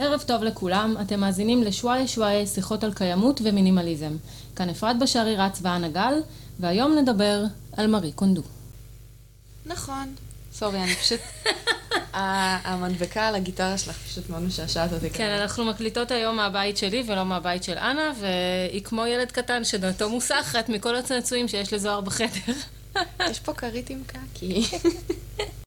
ערב טוב לכולם, אתם מאזינים לשוואיה שוואיה שיחות על קיימות ומינימליזם. כאן אפרת בשארי רץ ואנה גל, והיום נדבר על מארי קונדו. נכון. סורי, אני פשוט... המדבקה על הגיטרה שלך פשוט מאוד משעשעת אותי. כן, אנחנו מקליטות היום מהבית שלי ולא מהבית של אנה, והיא כמו ילד קטן שדעתו מוסחת מכל הצעצועים שיש לזוהר בחדר. יש פה כרית עם קקי.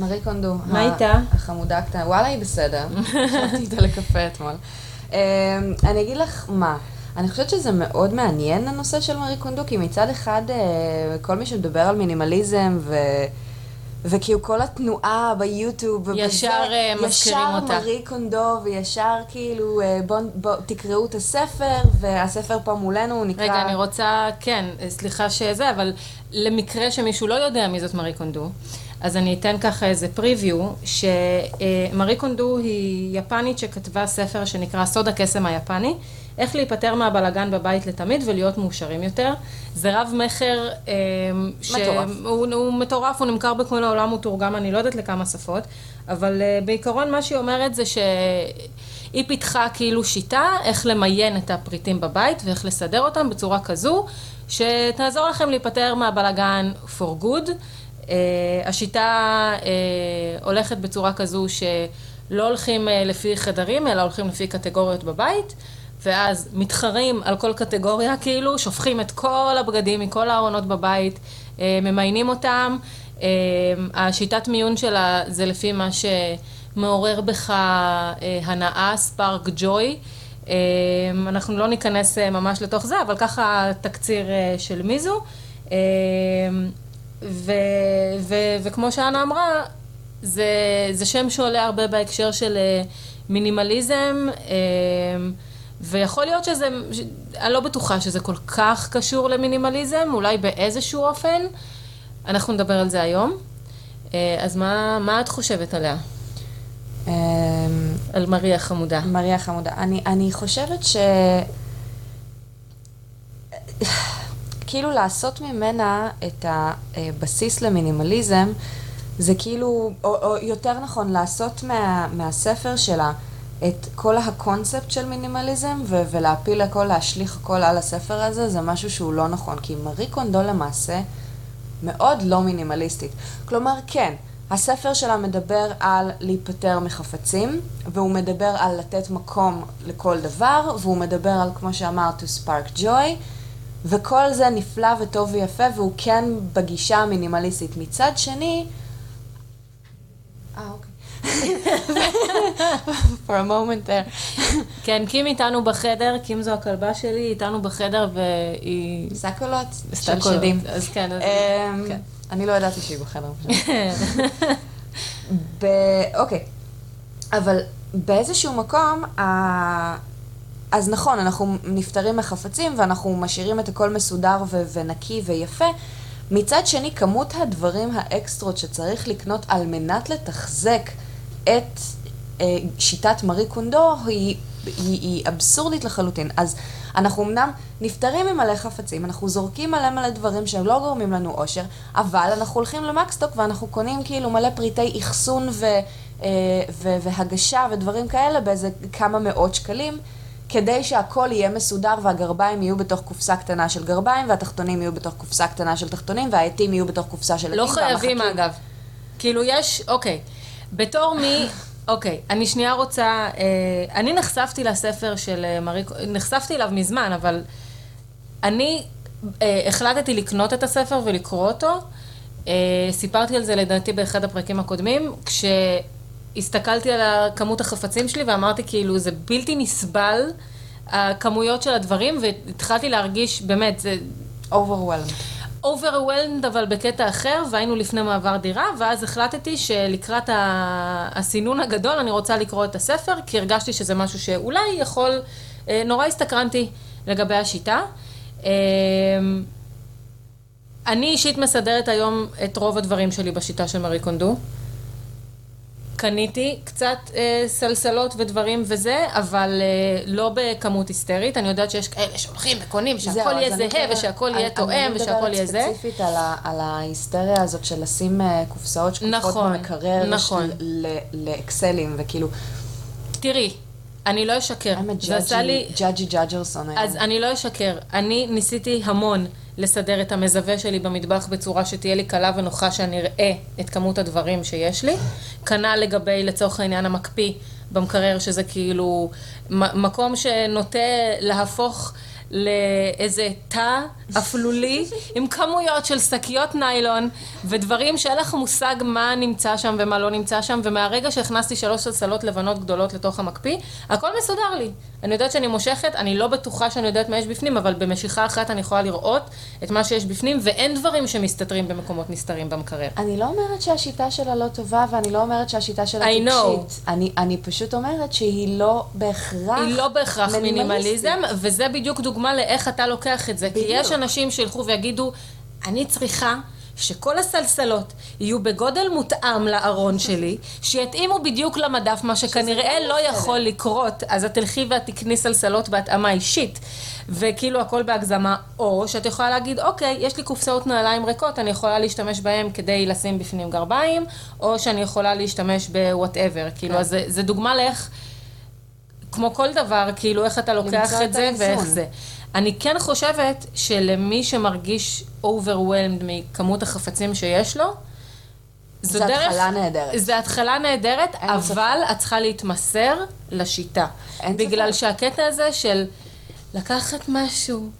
מארי קונדו. מה איתה? החמודה הקטנה. וואלה, היא בסדר. ישבתי איתה לקפה אתמול. אמ, אני אגיד לך מה, אני חושבת שזה מאוד מעניין הנושא של מארי קונדו, כי מצד אחד אה, כל מי שמדבר על מינימליזם ו... וכאילו כל התנועה ביוטיוב, ישר אה, מזכירים אותה. ישר מארי קונדו, וישר כאילו, אה, בואו בוא, תקראו את הספר, והספר פה מולנו, הוא נקרא... רגע, אני רוצה, כן, סליחה שזה, אבל למקרה שמישהו לא יודע מי זאת מארי קונדו, אז אני אתן ככה איזה פריוויו, שמרי קונדו היא יפנית שכתבה ספר שנקרא סוד הקסם היפני, איך להיפטר מהבלגן בבית לתמיד ולהיות מאושרים יותר. זה רב מכר אה, מטורף. שהוא הוא מטורף, הוא נמכר בכל העולם, הוא תורגם, אני לא יודעת לכמה שפות, אבל אה, בעיקרון מה שהיא אומרת זה שהיא פיתחה כאילו שיטה איך למיין את הפריטים בבית ואיך לסדר אותם בצורה כזו שתעזור לכם להיפטר מהבלגן for good. Uh, השיטה uh, הולכת בצורה כזו שלא הולכים uh, לפי חדרים, אלא הולכים לפי קטגוריות בבית, ואז מתחרים על כל קטגוריה, כאילו, שופכים את כל הבגדים מכל הארונות בבית, ממיינים אותם. השיטת מיון שלה זה לפי מה שמעורר בך הנאה, ספארק ג'וי. אנחנו לא ניכנס ממש לתוך זה, אבל ככה תקציר של מיזו. ו, ו, וכמו שאנה אמרה, זה, זה שם שעולה הרבה בהקשר של אה, מינימליזם, אה, ויכול להיות שזה, אני לא בטוחה שזה כל כך קשור למינימליזם, אולי באיזשהו אופן. אנחנו נדבר על זה היום. אה, אז מה, מה את חושבת עליה? על מריה חמודה. מריה חמודה. אני, אני חושבת ש... כאילו לעשות ממנה את הבסיס למינימליזם, זה כאילו, או, או יותר נכון, לעשות מה, מהספר שלה את כל הקונספט של מינימליזם, ו- ולהפיל הכל, להשליך הכל על הספר הזה, זה משהו שהוא לא נכון. כי מארי קונדו למעשה מאוד לא מינימליסטית. כלומר, כן, הספר שלה מדבר על להיפטר מחפצים, והוא מדבר על לתת מקום לכל דבר, והוא מדבר על, כמו שאמרת, to spark joy. וכל זה נפלא וטוב ויפה, והוא כן בגישה המינימליסטית. מצד שני, אה, אוקיי. for a moment there. כן, קים איתנו בחדר, קים זו הכלבה שלי, איתנו בחדר והיא... סקולות? של שדים. אז כן, אז... אמ, כן. אני לא ידעתי שהיא בחדר. אוקיי, אבל באיזשהו מקום, אז נכון, אנחנו נפטרים מחפצים ואנחנו משאירים את הכל מסודר ו- ונקי ויפה. מצד שני, כמות הדברים האקסטרות שצריך לקנות על מנת לתחזק את אה, שיטת מארי קונדו היא, היא, היא אבסורדית לחלוטין. אז אנחנו אמנם נפטרים ממלא חפצים, אנחנו זורקים מלא מלא דברים שהם לא גורמים לנו אושר, אבל אנחנו הולכים למקסטוק ואנחנו קונים כאילו מלא פריטי אחסון ו, אה, ו- והגשה ודברים כאלה באיזה כמה מאות שקלים. כדי שהכל יהיה מסודר והגרביים יהיו בתוך קופסה קטנה של גרביים, והתחתונים יהיו בתוך קופסה קטנה של תחתונים, והעטים יהיו בתוך קופסה של עטים. לא חייבים והמחקים... אגב. כאילו יש, אוקיי. בתור מי, אוקיי, אני שנייה רוצה, אה, אני נחשפתי לספר של אה, מריק, נחשפתי אליו מזמן, אבל אני אה, החלטתי לקנות את הספר ולקרוא אותו. אה, סיפרתי על זה לדעתי באחד הפרקים הקודמים, כש... הסתכלתי על כמות החפצים שלי ואמרתי כאילו זה בלתי נסבל הכמויות של הדברים והתחלתי להרגיש באמת זה overwhelmed. overwhelmed אבל בקטע אחר והיינו לפני מעבר דירה ואז החלטתי שלקראת הסינון הגדול אני רוצה לקרוא את הספר כי הרגשתי שזה משהו שאולי יכול, אה, נורא הסתקרנתי לגבי השיטה. אה, אני אישית מסדרת היום את רוב הדברים שלי בשיטה של מארי קונדו. קניתי קצת אה, סלסלות ודברים וזה, אבל אה, לא בכמות היסטרית. אני יודעת שיש כאלה שהולכים וקונים, שהכל יהיה אני זהה, מדברת- ושהכל אני- יהיה תואם, אני ושהכל יהיה מדברת זה. ספציפית על, ה, על ההיסטריה הזאת של לשים אה, קופסאות שקופות נכון, במקרר, נכון. לאקסלים, וכאילו, תראי, אני לא אשקר. זה עשה לי... judgy judgerson היום. אז אני לא אשקר. אני ניסיתי המון לסדר את המזווה שלי במטבח בצורה שתהיה לי קלה ונוחה שאני אראה את כמות הדברים שיש לי. כנ"ל לגבי, לצורך העניין, המקפיא במקרר, שזה כאילו מקום שנוטה להפוך לאיזה תא אפלולי עם כמויות של שקיות ניילון ודברים שאין לך מושג מה נמצא שם ומה לא נמצא שם ומהרגע שהכנסתי שלוש סלסלות לבנות גדולות לתוך המקפיא, הכל מסודר לי. אני יודעת שאני מושכת, אני לא בטוחה שאני יודעת מה יש בפנים, אבל במשיכה אחת אני יכולה לראות את מה שיש בפנים ואין דברים שמסתתרים במקומות נסתרים במקרר. אני לא אומרת שהשיטה שלה לא טובה, ואני לא אומרת שהשיטה שלה. טיפשית. אני, אני פשוט אומרת שהיא לא בהכרח היא לא בהכרח. מינימליזם, וזה בדיוק דוגמה לאיך אתה לוקח את זה. כי בדיוק. יש אנשים שילכו ויגידו, אני צריכה שכל הסלסלות יהיו בגודל מותאם לארון שלי, שיתאימו בדיוק למדף, מה שכנראה לא. יכול לקרות, אז את תלכי ואת תקני סלסלות בהתאמה אישית, וכאילו הכל בהגזמה, או שאת יכולה להגיד, אוקיי, יש לי קופסאות נעליים ריקות, אני יכולה להשתמש בהן כדי לשים בפנים גרביים, או שאני יכולה להשתמש בוואטאבר, כאילו, כן. אז זה, זה דוגמה לאיך... כמו כל דבר, כאילו איך אתה לוקח את את זה האיזון. ואיך זה. אני כן חושבת שלמי שמרגיש overwhelmed מכמות החפצים שיש לו, זו זו דרך... התחלה נהדרת. זו התחלה נהדרת, אבל את צריכה להתמסר לשיטה. אין בגלל ספק. שהקטע הזה של לקחת משהו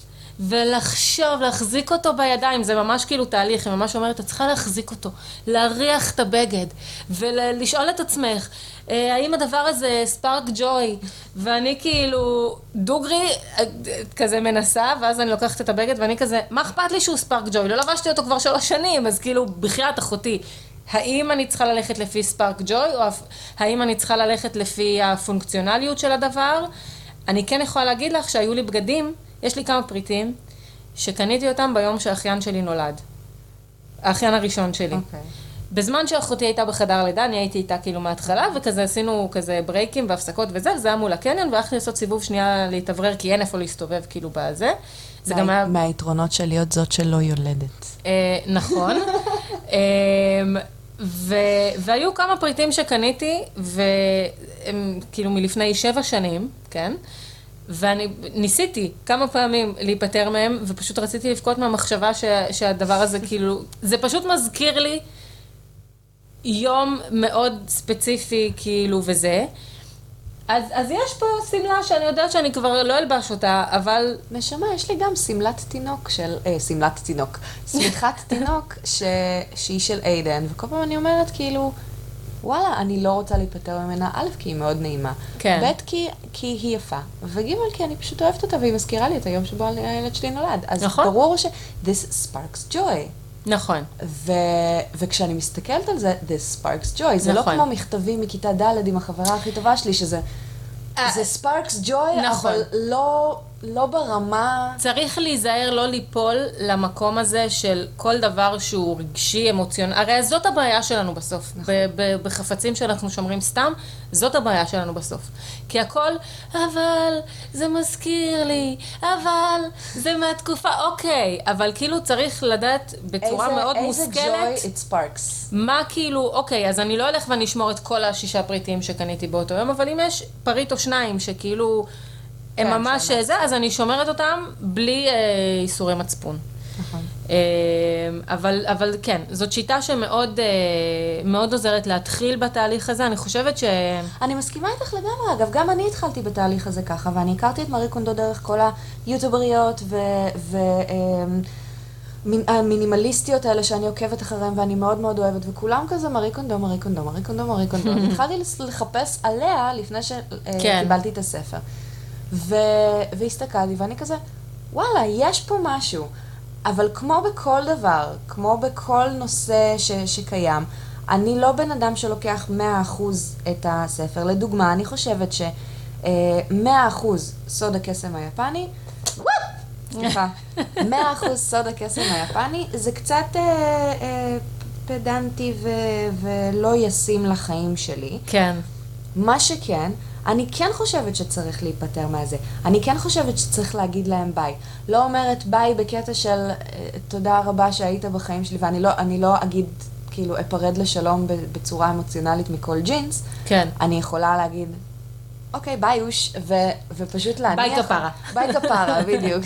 ולחשוב, להחזיק אותו בידיים, זה ממש כאילו תהליך, היא ממש אומרת, את צריכה להחזיק אותו, להריח את הבגד, ולשאול את עצמך, אה, האם הדבר הזה ספארק ג'וי? ואני כאילו, דוגרי, אה, כזה מנסה, ואז אני לוקחת את הבגד, ואני כזה, מה אכפת לי שהוא ספארק ג'וי? לא לבשתי אותו כבר שלוש שנים, אז כאילו, בחייאת אחותי. האם אני צריכה ללכת לפי ספארק ג'וי, או האם אני צריכה ללכת לפי הפונקציונליות של הדבר? אני כן יכולה להגיד לך שהיו לי בגדים, יש לי כמה פריטים, שקניתי אותם ביום שהאחיין שלי נולד. האחיין הראשון שלי. אוקיי. בזמן שאחותי הייתה בחדר לידה, אני הייתי איתה כאילו מההתחלה, וכזה עשינו כזה ברייקים והפסקות וזה, זה היה מול הקניון, והלכתי לעשות סיבוב שנייה להתאוורר, כי אין איפה להסתובב כאילו בזה. זה גם היה... מהיתרונות של להיות זאת שלא יולדת. אה, נכון. אה, ו, והיו כמה פריטים שקניתי, והם כאילו מלפני שבע שנים, כן? ואני ניסיתי כמה פעמים להיפטר מהם, ופשוט רציתי לבכות מהמחשבה ש, שהדבר הזה כאילו, זה פשוט מזכיר לי יום מאוד ספציפי, כאילו, וזה. אז, אז יש פה שמלה שאני יודעת שאני כבר לא אלבש אותה, אבל נשמה, יש לי גם שמלת תינוק של... אה, שמלת תינוק. שמיכת תינוק ש... שהיא של איידן, וכל פעם אני אומרת כאילו, וואלה, אני לא רוצה להיפטר ממנה, א', כי היא מאוד נעימה. כן. ב', כי, כי היא יפה. וג', כי אני פשוט אוהבת אותה, והיא מזכירה לי את היום שבו הילד שלי נולד. אז נכון. ברור ש... This sparks joy. נכון. ו... וכשאני מסתכלת על זה, this sparks joy. זה נכון. לא כמו מכתבים מכיתה ד' עם החברה הכי טובה שלי, שזה... אה, זה sparks joy, נכון. אבל לא, לא ברמה... צריך להיזהר לא ליפול למקום הזה של כל דבר שהוא רגשי, אמוציונל. הרי זאת הבעיה שלנו בסוף. ב- בחפצים שאנחנו שומרים סתם, זאת הבעיה שלנו בסוף. כי הכל, אבל זה מזכיר לי, אבל זה מהתקופה, אוקיי, אבל כאילו צריך לדעת בצורה איזה, מאוד איזה מושכלת. joy it sparks. מה כאילו, אוקיי, אז אני לא אלך ואני אשמור את כל השישה פריטים שקניתי באותו יום, אבל אם יש פריט או שניים שכאילו הם כן, ממש שהם זה, אז אני שומרת אותם בלי אה, איסורי מצפון. נכון. אה, אבל, אבל כן, זאת שיטה שמאוד אה, מאוד עוזרת להתחיל בתהליך הזה. אני חושבת ש... אני מסכימה איתך לגמרי, אגב, גם אני התחלתי בתהליך הזה ככה, ואני הכרתי את מארי קונדו דרך כל היוטובריות והמינימליסטיות האלה שאני עוקבת אחריהן ואני מאוד מאוד אוהבת, וכולם כזה מארי קונדו, מארי קונדו, מארי קונדו, מארי קונדו. התחלתי לחפש עליה לפני כן. שקיבלתי את הספר. ו... והסתכלתי, ואני כזה, וואלה, יש פה משהו. אבל כמו בכל דבר, כמו בכל נושא ש... שקיים, אני לא בן אדם שלוקח 100% את הספר. לדוגמה, אני חושבת ש... אה, 100% סוד הקסם היפני, סליחה, 100% סוד הקסם היפני, זה קצת אה, אה, פדנטי ו- ולא ישים לחיים שלי. כן. מה שכן, אני כן חושבת שצריך להיפטר מהזה. אני כן חושבת שצריך להגיד להם ביי. לא אומרת ביי בקטע של אה, תודה רבה שהיית בחיים שלי, ואני לא, לא אגיד, כאילו, אפרד לשלום בצורה אמוציונלית מכל ג'ינס. כן. אני יכולה להגיד, אוקיי, ביי אוש, ו- ופשוט להניח... ביי כפרה. ביי כפרה, בדיוק.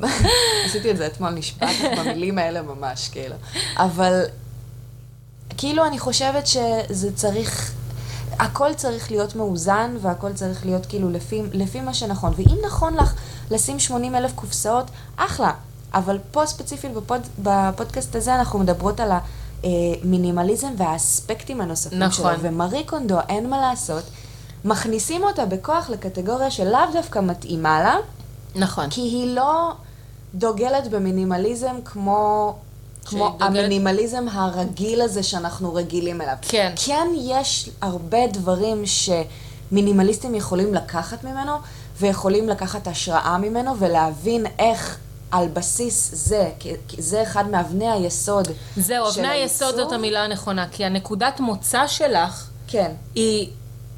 עשיתי את זה אתמול, נשבעת במילים האלה ממש, כאילו. אבל כאילו אני חושבת שזה צריך, הכל צריך להיות מאוזן, והכל צריך להיות כאילו לפי, לפי מה שנכון. ואם נכון לך לשים 80 אלף קופסאות, אחלה. אבל פה ספציפית בפוד, בפודקאסט הזה אנחנו מדברות על המינימליזם והאספקטים הנוספים נכון. שלו. ומרי קונדו, אין מה לעשות, מכניסים אותה בכוח לקטגוריה שלאו דווקא מתאימה לה, נכון. כי היא לא דוגלת במינימליזם כמו, כמו דוגלת- המינימליזם הרגיל הזה שאנחנו רגילים אליו. כן. כן יש הרבה דברים שמינימליסטים יכולים לקחת ממנו, ויכולים לקחת השראה ממנו, ולהבין איך על בסיס זה, כי זה אחד מאבני היסוד זהו, של אבני היסוד. זאת המילה הנכונה, כי הנקודת מוצא שלך כן. היא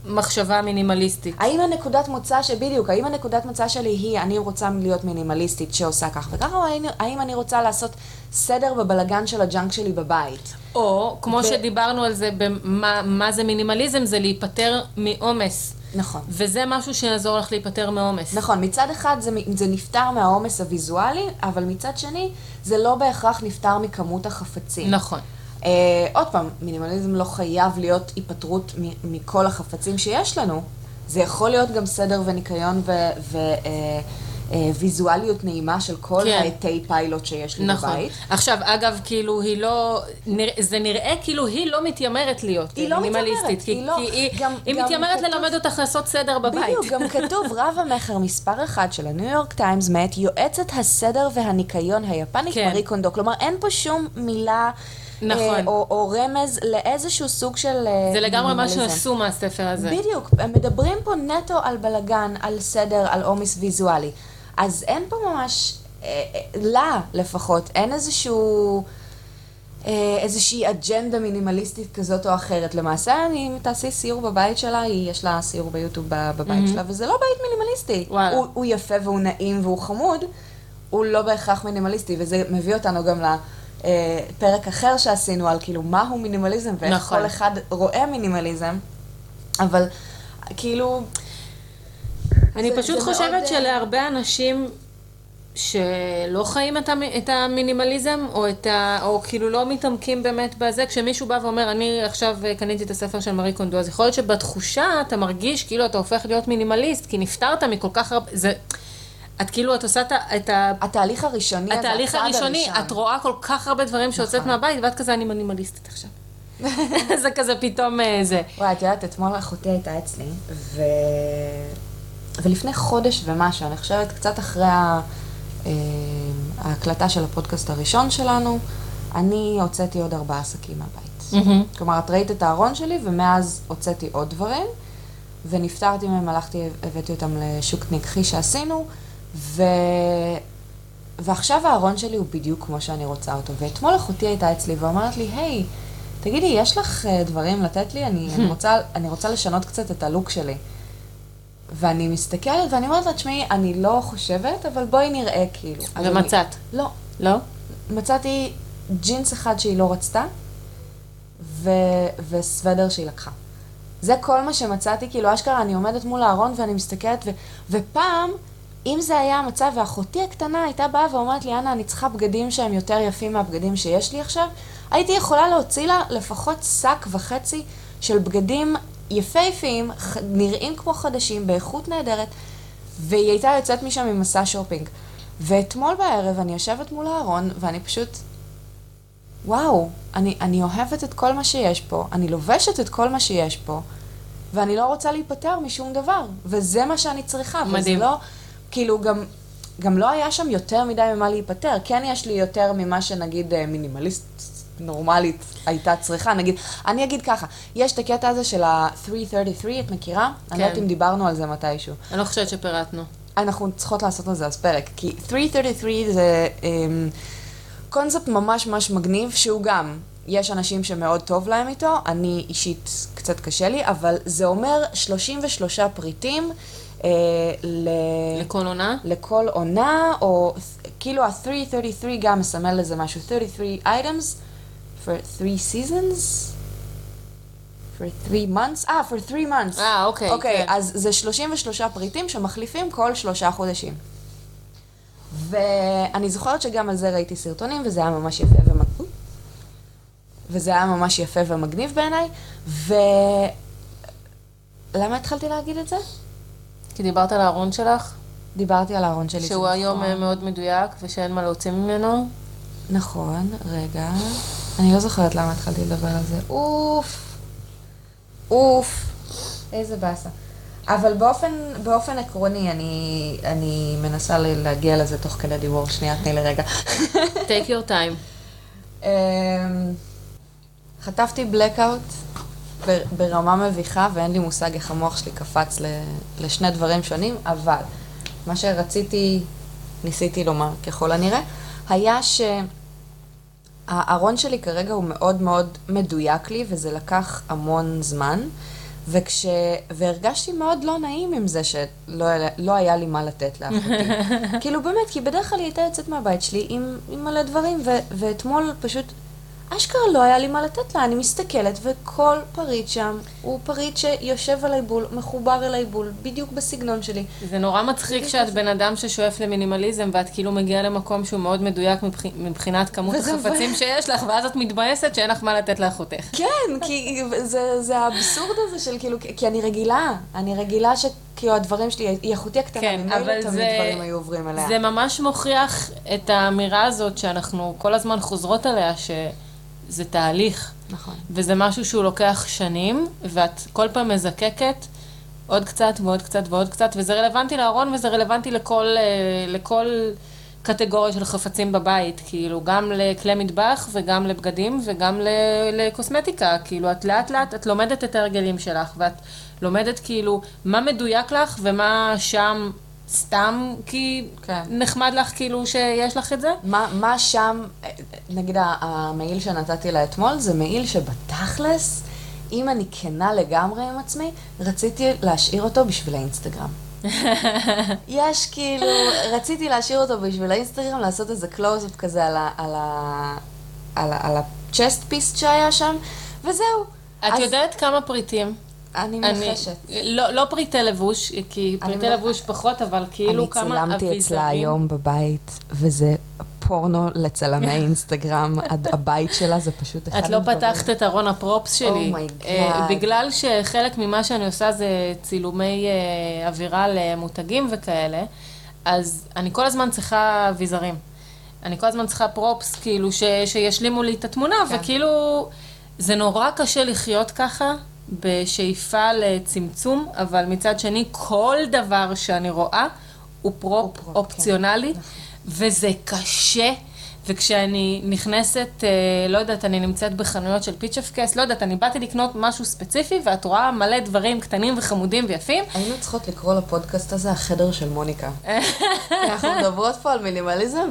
מחשבה מינימליסטית. האם הנקודת מוצא, ש... בדיוק, האם הנקודת מוצא שלי היא, אני רוצה להיות מינימליסטית שעושה כך וככה, או האם, אני רוצה לעשות סדר בבלגן של הג'אנק שלי בבית? או, כמו ו- שדיברנו על זה, במה מה זה מינימליזם, זה להיפטר מעומס. נכון. וזה משהו שיעזור לך להיפטר מעומס. נכון, מצד אחד זה, זה נפטר מהעומס הוויזואלי, אבל מצד שני, זה לא בהכרח נפטר מכמות החפצים. נכון. אה, עוד פעם, מינימליזם לא חייב להיות היפטרות מ- מכל החפצים שיש לנו. זה יכול להיות גם סדר וניקיון וויזואליות נעימה של כל כן. העטי פיילוט שיש לי נכון. בבית. עכשיו, אגב, כאילו, היא לא... נרא- זה נראה כאילו היא לא מתיימרת להיות היא לא מינימליסטית. כי, היא לא- כי היא, גם- היא גם מתיימרת כתוב- ללמד אותך לעשות סדר בבית. בדיוק, גם כתוב רב המכר מספר אחד של הניו יורק טיימס מאת יועצת הסדר והניקיון היפנית כן. מרי קונדו. כלומר, אין פה שום מילה... נכון. אה, או, או רמז לאיזשהו סוג של אה, זה לגמרי מה. שעשו מהספר הזה. בדיוק, הם מדברים פה נטו על בלגן, על סדר, על עומס ויזואלי. אז אין פה ממש, אה, אה, לה לפחות, אין איזשהו, אה, איזושהי אג'נדה מינימליסטית כזאת או אחרת. למעשה, אם תעשי סיור בבית שלה, היא, יש לה סיור ביוטיוב בבית שלה, וזה לא בית מינימליסטי. וואלה. הוא, הוא יפה והוא נעים והוא חמוד, הוא לא בהכרח מינימליסטי, וזה מביא אותנו גם לפרק אחר שעשינו על כאילו מהו מינימליזם ואיך נכון. כל אחד רואה מינימליזם, אבל כאילו... אני זה- פשוט זה חושבת מאוד, אה, שלהרבה אנשים שלא חיים את, המ... את המינימליזם, או, את ה... או כאילו לא מתעמקים באמת בזה, כשמישהו בא ואומר, אני עכשיו אה, קניתי את הספר של מארי קונדו, אז יכול להיות שבתחושה אתה מרגיש כאילו אתה הופך להיות מינימליסט, כי נפטרת מכל כך הרבה... זה... את כאילו, את עושה את ה- את ה... התהליך הראשוני, התהליך הראשוני, הראשון. את רואה כל כך הרבה דברים שיוצאת נכון. מהבית, ואת כזה, אני מינימליסטית עכשיו. זה כזה פתאום אה, זה. וואי, את יודעת, אתמול אחותי הייתה אצלי, ו... ולפני חודש ומשהו, אני חושבת קצת אחרי ה... אה, ההקלטה של הפודקאסט הראשון שלנו, אני הוצאתי עוד ארבעה שקים מהבית. כלומר, את ראית את הארון שלי, ומאז הוצאתי עוד דברים, ונפטרתי מהם, הלכתי, הבאתי אותם לשוק נגחי שעשינו, ו... ועכשיו הארון שלי הוא בדיוק כמו שאני רוצה אותו. ואתמול אחותי הייתה אצלי ואומרת לי, היי, תגידי, יש לך אה, דברים לתת לי? אני, אני, רוצה, אני רוצה לשנות קצת את הלוק שלי. ואני מסתכלת ואני אומרת לה, תשמעי, אני לא חושבת, אבל בואי נראה כאילו. אז אני- ומצאת. לא. לא? מצאתי ג'ינס אחד שהיא לא רצתה, ו... וסוודר שהיא לקחה. זה כל מה שמצאתי, כאילו אשכרה אני עומדת מול הארון ואני מסתכלת, ו... ופעם, אם זה היה המצב, ואחותי הקטנה הייתה באה ואומרת לי, אנה, אני צריכה בגדים שהם יותר יפים מהבגדים שיש לי עכשיו, הייתי יכולה להוציא לה לפחות שק וחצי של בגדים יפהפיים, נראים כמו חדשים, באיכות נהדרת, והיא הייתה יוצאת משם עם מסע שופינג. ואתמול בערב אני יושבת מול הארון, ואני פשוט, וואו, אני, אני אוהבת את כל מה שיש פה, אני לובשת את כל מה שיש פה, ואני לא רוצה להיפטר משום דבר, וזה מה שאני צריכה. מדהים. וזה לא, כאילו, גם, גם לא היה שם יותר מדי ממה להיפטר. כן יש לי יותר ממה שנגיד אה, מינימליסט נורמלית הייתה צריכה. נגיד, אני אגיד ככה, יש את הקטע הזה של ה-333, את מכירה? אני לא יודעת כן. אם דיברנו על זה מתישהו. אני לא חושבת שפירטנו. אנחנו צריכות לעשות על זה אז פרק, כי 333 זה um, קונספט ממש ממש מגניב, שהוא גם יש אנשים שמאוד טוב להם איתו, אני אישית קצת קשה לי, אבל זה אומר 33 פריטים ל... לכל עונה? לכל עונה, או כאילו ה-333 גם מסמל לזה משהו, 33 items for 3 seasons? for 3 months? אה, for 3 months. אה, אוקיי, אוקיי, כן. אז זה 33 פריטים שמחליפים כל שלושה חודשים. ואני זוכרת שגם על זה ראיתי סרטונים, וזה היה ממש יפה ומגניב. וזה היה ממש יפה ומגניב בעיניי, ו... למה התחלתי להגיד את זה? כי דיברת על הארון שלך, דיברתי על הארון שלי. שהוא היום נכון. אה, מאוד מדויק ושאין מה להוציא ממנו. נכון, רגע. אני לא זוכרת למה התחלתי לדבר על זה. אוף. אוף. איזה באסה. אבל באופן, באופן עקרוני, אני, אני מנסה להגיע לזה תוך כדי דיבור. שנייה, תני לי רגע. take your time. אמ, חטפתי blackout ב- ברמה מביכה, ואין לי מושג איך המוח שלי קפץ לשני דברים שונים, אבל מה שרציתי, ניסיתי לומר ככל הנראה, היה שהארון שלי כרגע הוא מאוד מאוד מדויק לי, וזה לקח המון זמן. וכש... והרגשתי מאוד לא נעים עם זה שלא לא היה לי מה לתת לאחותי. כאילו באמת, כי בדרך כלל היא הייתה יוצאת מהבית שלי עם, עם מלא דברים, ו... ואתמול פשוט, אשכרה לא היה לי מה לתת לה. אני מסתכלת, וכל פריט שם הוא פריט שיושב עליי בול, מחובר אליי בול, בדיוק בסגנון שלי. זה נורא מצחיק שאת בן אדם ששואף למינימליזם ואת כאילו מגיעה למקום שהוא מאוד מדויק מבח... מבחינת כמות החפצים שיש לך, ואז את מתבאסת שאין לך מה לתת לאחותך. כן, כי זה, זה האבסורד הזה של כאילו, כי אני רגילה, אני רגילה שכאילו הדברים שלי, היא אחותי הקטנה, כן, אבל תמיד זה- דברים היו עוברים אליה. זה ממש מוכיח את האמירה הזאת שאנחנו כל הזמן חוזרות עליה, שזה תהליך. נכון. וזה משהו שהוא לוקח שנים, ואת כל פעם מזקקת עוד קצת ועוד קצת ועוד קצת, וזה רלוונטי לארון וזה רלוונטי לכל, אה, לכל קטגוריה של חפצים בבית, כאילו, גם לכלי מטבח וגם לבגדים וגם לקוסמטיקה, כאילו, את לאט לאט, את לומדת את ההרגלים שלך, ואת לומדת כאילו מה מדויק לך ומה שם סתם כי כן. נחמד לך כאילו שיש לך את זה. מה, מה שם, נגיד ה- המעיל שנתתי לה אתמול, זה מעיל שבתכלס, אם אני כנה לגמרי עם עצמי, רציתי להשאיר אותו בשביל האינסטגרם. יש כאילו, רציתי להשאיר אותו בשביל האינסטגרם, לעשות איזה קלוז-אפ כזה על ה... על ה... על ה... על הצ'סט פיסט שהיה שם, וזהו. את אז יודעת כמה פריטים? אני אני, מנחשת. לא, לא פריטי לבוש, כי אני פריטי לבוש פחות, אבל כאילו אני כמה אביזרים. צילמתי אצלה היום בבית, וזה פורנו לצלמי אינסטגרם, הבית שלה זה פשוט אחד את לא הדברים- פתחת את ארון הפרופס שלי. Oh my אה, God. בגלל שחלק ממה שאני עושה זה צילומי אה, אווירה למותגים וכאלה, אז אני כל הזמן צריכה אביזרים. אני כל הזמן צריכה props, כאילו, ש, שישלימו לי את התמונה, כן. וכאילו, זה נורא קשה לחיות ככה, בשאיפה לצמצום, אבל מצד שני, כל דבר שאני רואה הוא prop, הוא prop, אופציונלי, כן. וזה קשה. וכשאני נכנסת, אה, לא יודעת, אני נמצאת בחנויות של פיצ'פקס, לא יודעת, אני באתי לקנות משהו ספציפי, ואת רואה מלא דברים קטנים וחמודים ויפים, היינו צריכות לקרוא לפודקאסט הזה החדר של מוניקה. אנחנו מדברות פה על מינימליזם,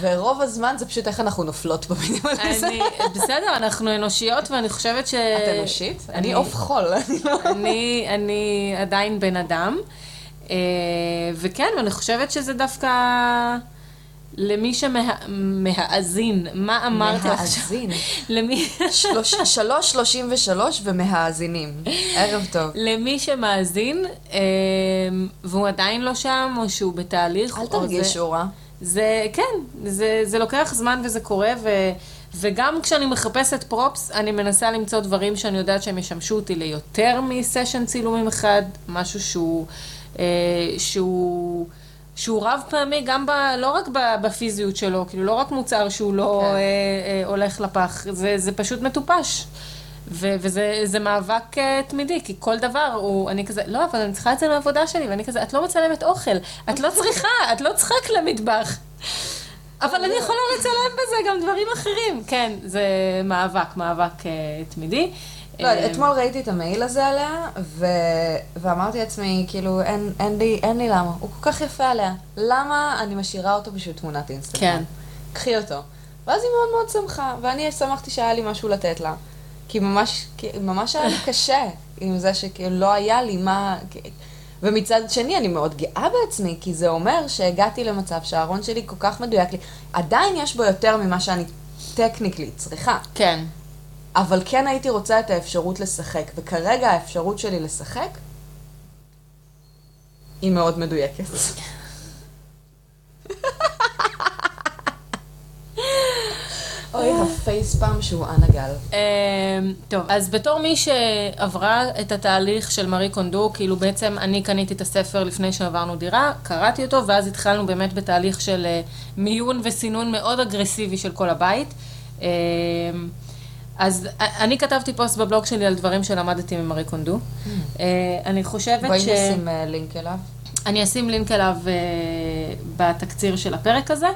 ורוב הזמן זה פשוט איך אנחנו נופלות במינימליזם. אני, בסדר, אנחנו אנושיות, ואני חושבת ש... את אנושית? אני עוף חול, אני לא... אני, אני עדיין בן אדם, אה, וכן, ואני חושבת שזה דווקא למי שמהאזין, מה אמרתי עכשיו? מהאזין. למי... שלוש- שלוש שלושים ושלוש ומהאזינים. ערב טוב. למי שמאזין, אה, והוא עדיין לא שם, או שהוא בתהליך, אל זה... תרגישו רע. זה, כן, זה, זה לוקח זמן וזה קורה, ו, וגם כשאני מחפשת פרופס, אני מנסה למצוא דברים שאני יודעת שהם ישמשו אותי ליותר מסשן צילומים אחד, משהו שהוא, אה, שהוא, שהוא רב פעמי, גם ב, לא רק בפיזיות שלו, כאילו לא רק מוצר שהוא לא כן. אה, אה, הולך לפח, זה, זה פשוט מטופש. ו- וזה זה מאבק אה, תמידי, כי כל דבר הוא, אני כזה, לא, אבל אני צריכה את זה לעבודה שלי, ואני כזה, את לא מצלמת אוכל, את לא צריכה, את לא צריכה כלי מטבח. אבל אני יכולה לצלם בזה גם דברים אחרים. כן, זה מאבק, מאבק אה, תמידי. לא, אה, אתמול ראיתי את המעיל הזה עליה, ו... ואמרתי לעצמי, כאילו, אין, אין, לי, אין לי למה, הוא כל כך יפה עליה. למה אני משאירה אותו בשביל תמונת אינסטגרם? כן. קחי אותו. ואז היא מאוד מאוד שמחה, ואני שמחתי שהיה לי משהו לתת לה. כי ממש, כי ממש היה לי קשה עם זה שכאילו לא היה לי מה... ומצד שני, אני מאוד גאה בעצמי, כי זה אומר שהגעתי למצב שהארון שלי כל כך מדויק לי. עדיין יש בו יותר ממה שאני טכניקלי צריכה. כן. אבל כן הייתי רוצה את האפשרות לשחק, וכרגע האפשרות שלי לשחק היא מאוד מדויקת. אוי, הפייספאם שהוא אנגל. אמ, טוב, אז בתור מי שעברה את התהליך של מארי קונדו, כאילו בעצם אני קניתי את הספר לפני שעברנו דירה, קראתי אותו, ואז התחלנו באמת בתהליך של אה, מיון וסינון מאוד אגרסיבי של כל הבית. אז אני כתבתי פוסט בבלוג שלי על דברים שלמדתי ממארי קונדו. אה, אני חושבת ש... בואי נשים אה, לינק אליו. אני אשים לינק אליו בתקציר של הפרק הזה,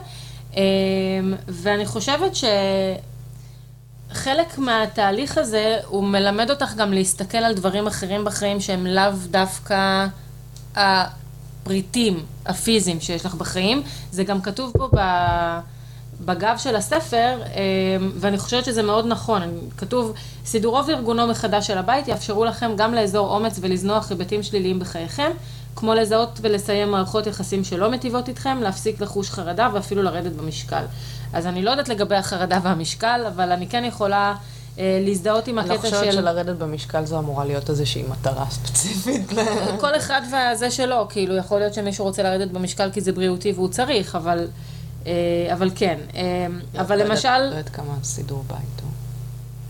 ואני חושבת שחלק מהתהליך הזה, הוא מלמד אותך גם להסתכל על דברים אחרים בחיים שהם לאו דווקא הפריטים הפיזיים שיש לך בחיים. זה גם כתוב פה ב... בגב של הספר, ואני חושבת שזה מאוד נכון. כתוב, סידורו וארגונו מחדש של הבית יאפשרו לכם גם לאזור אומץ ולזנוח היבטים שליליים בחייכם, כמו לזהות ולסיים מערכות יחסים שלא מטיבות איתכם, להפסיק לחוש חרדה ואפילו לרדת במשקל. אז אני לא יודעת לגבי החרדה והמשקל, אבל אני כן יכולה אה, להזדהות עם הקטע של... אני חושבת שלרדת במשקל זו אמורה להיות איזושהי מטרה ספציפית. כל אחד והזה שלו, כאילו, יכול להיות שמישהו רוצה לרדת במשקל כי זה בריאותי והוא צריך, אבל, אבל כן. אה, אבל לא למשל... לא יודעת כמה סידור בית הוא.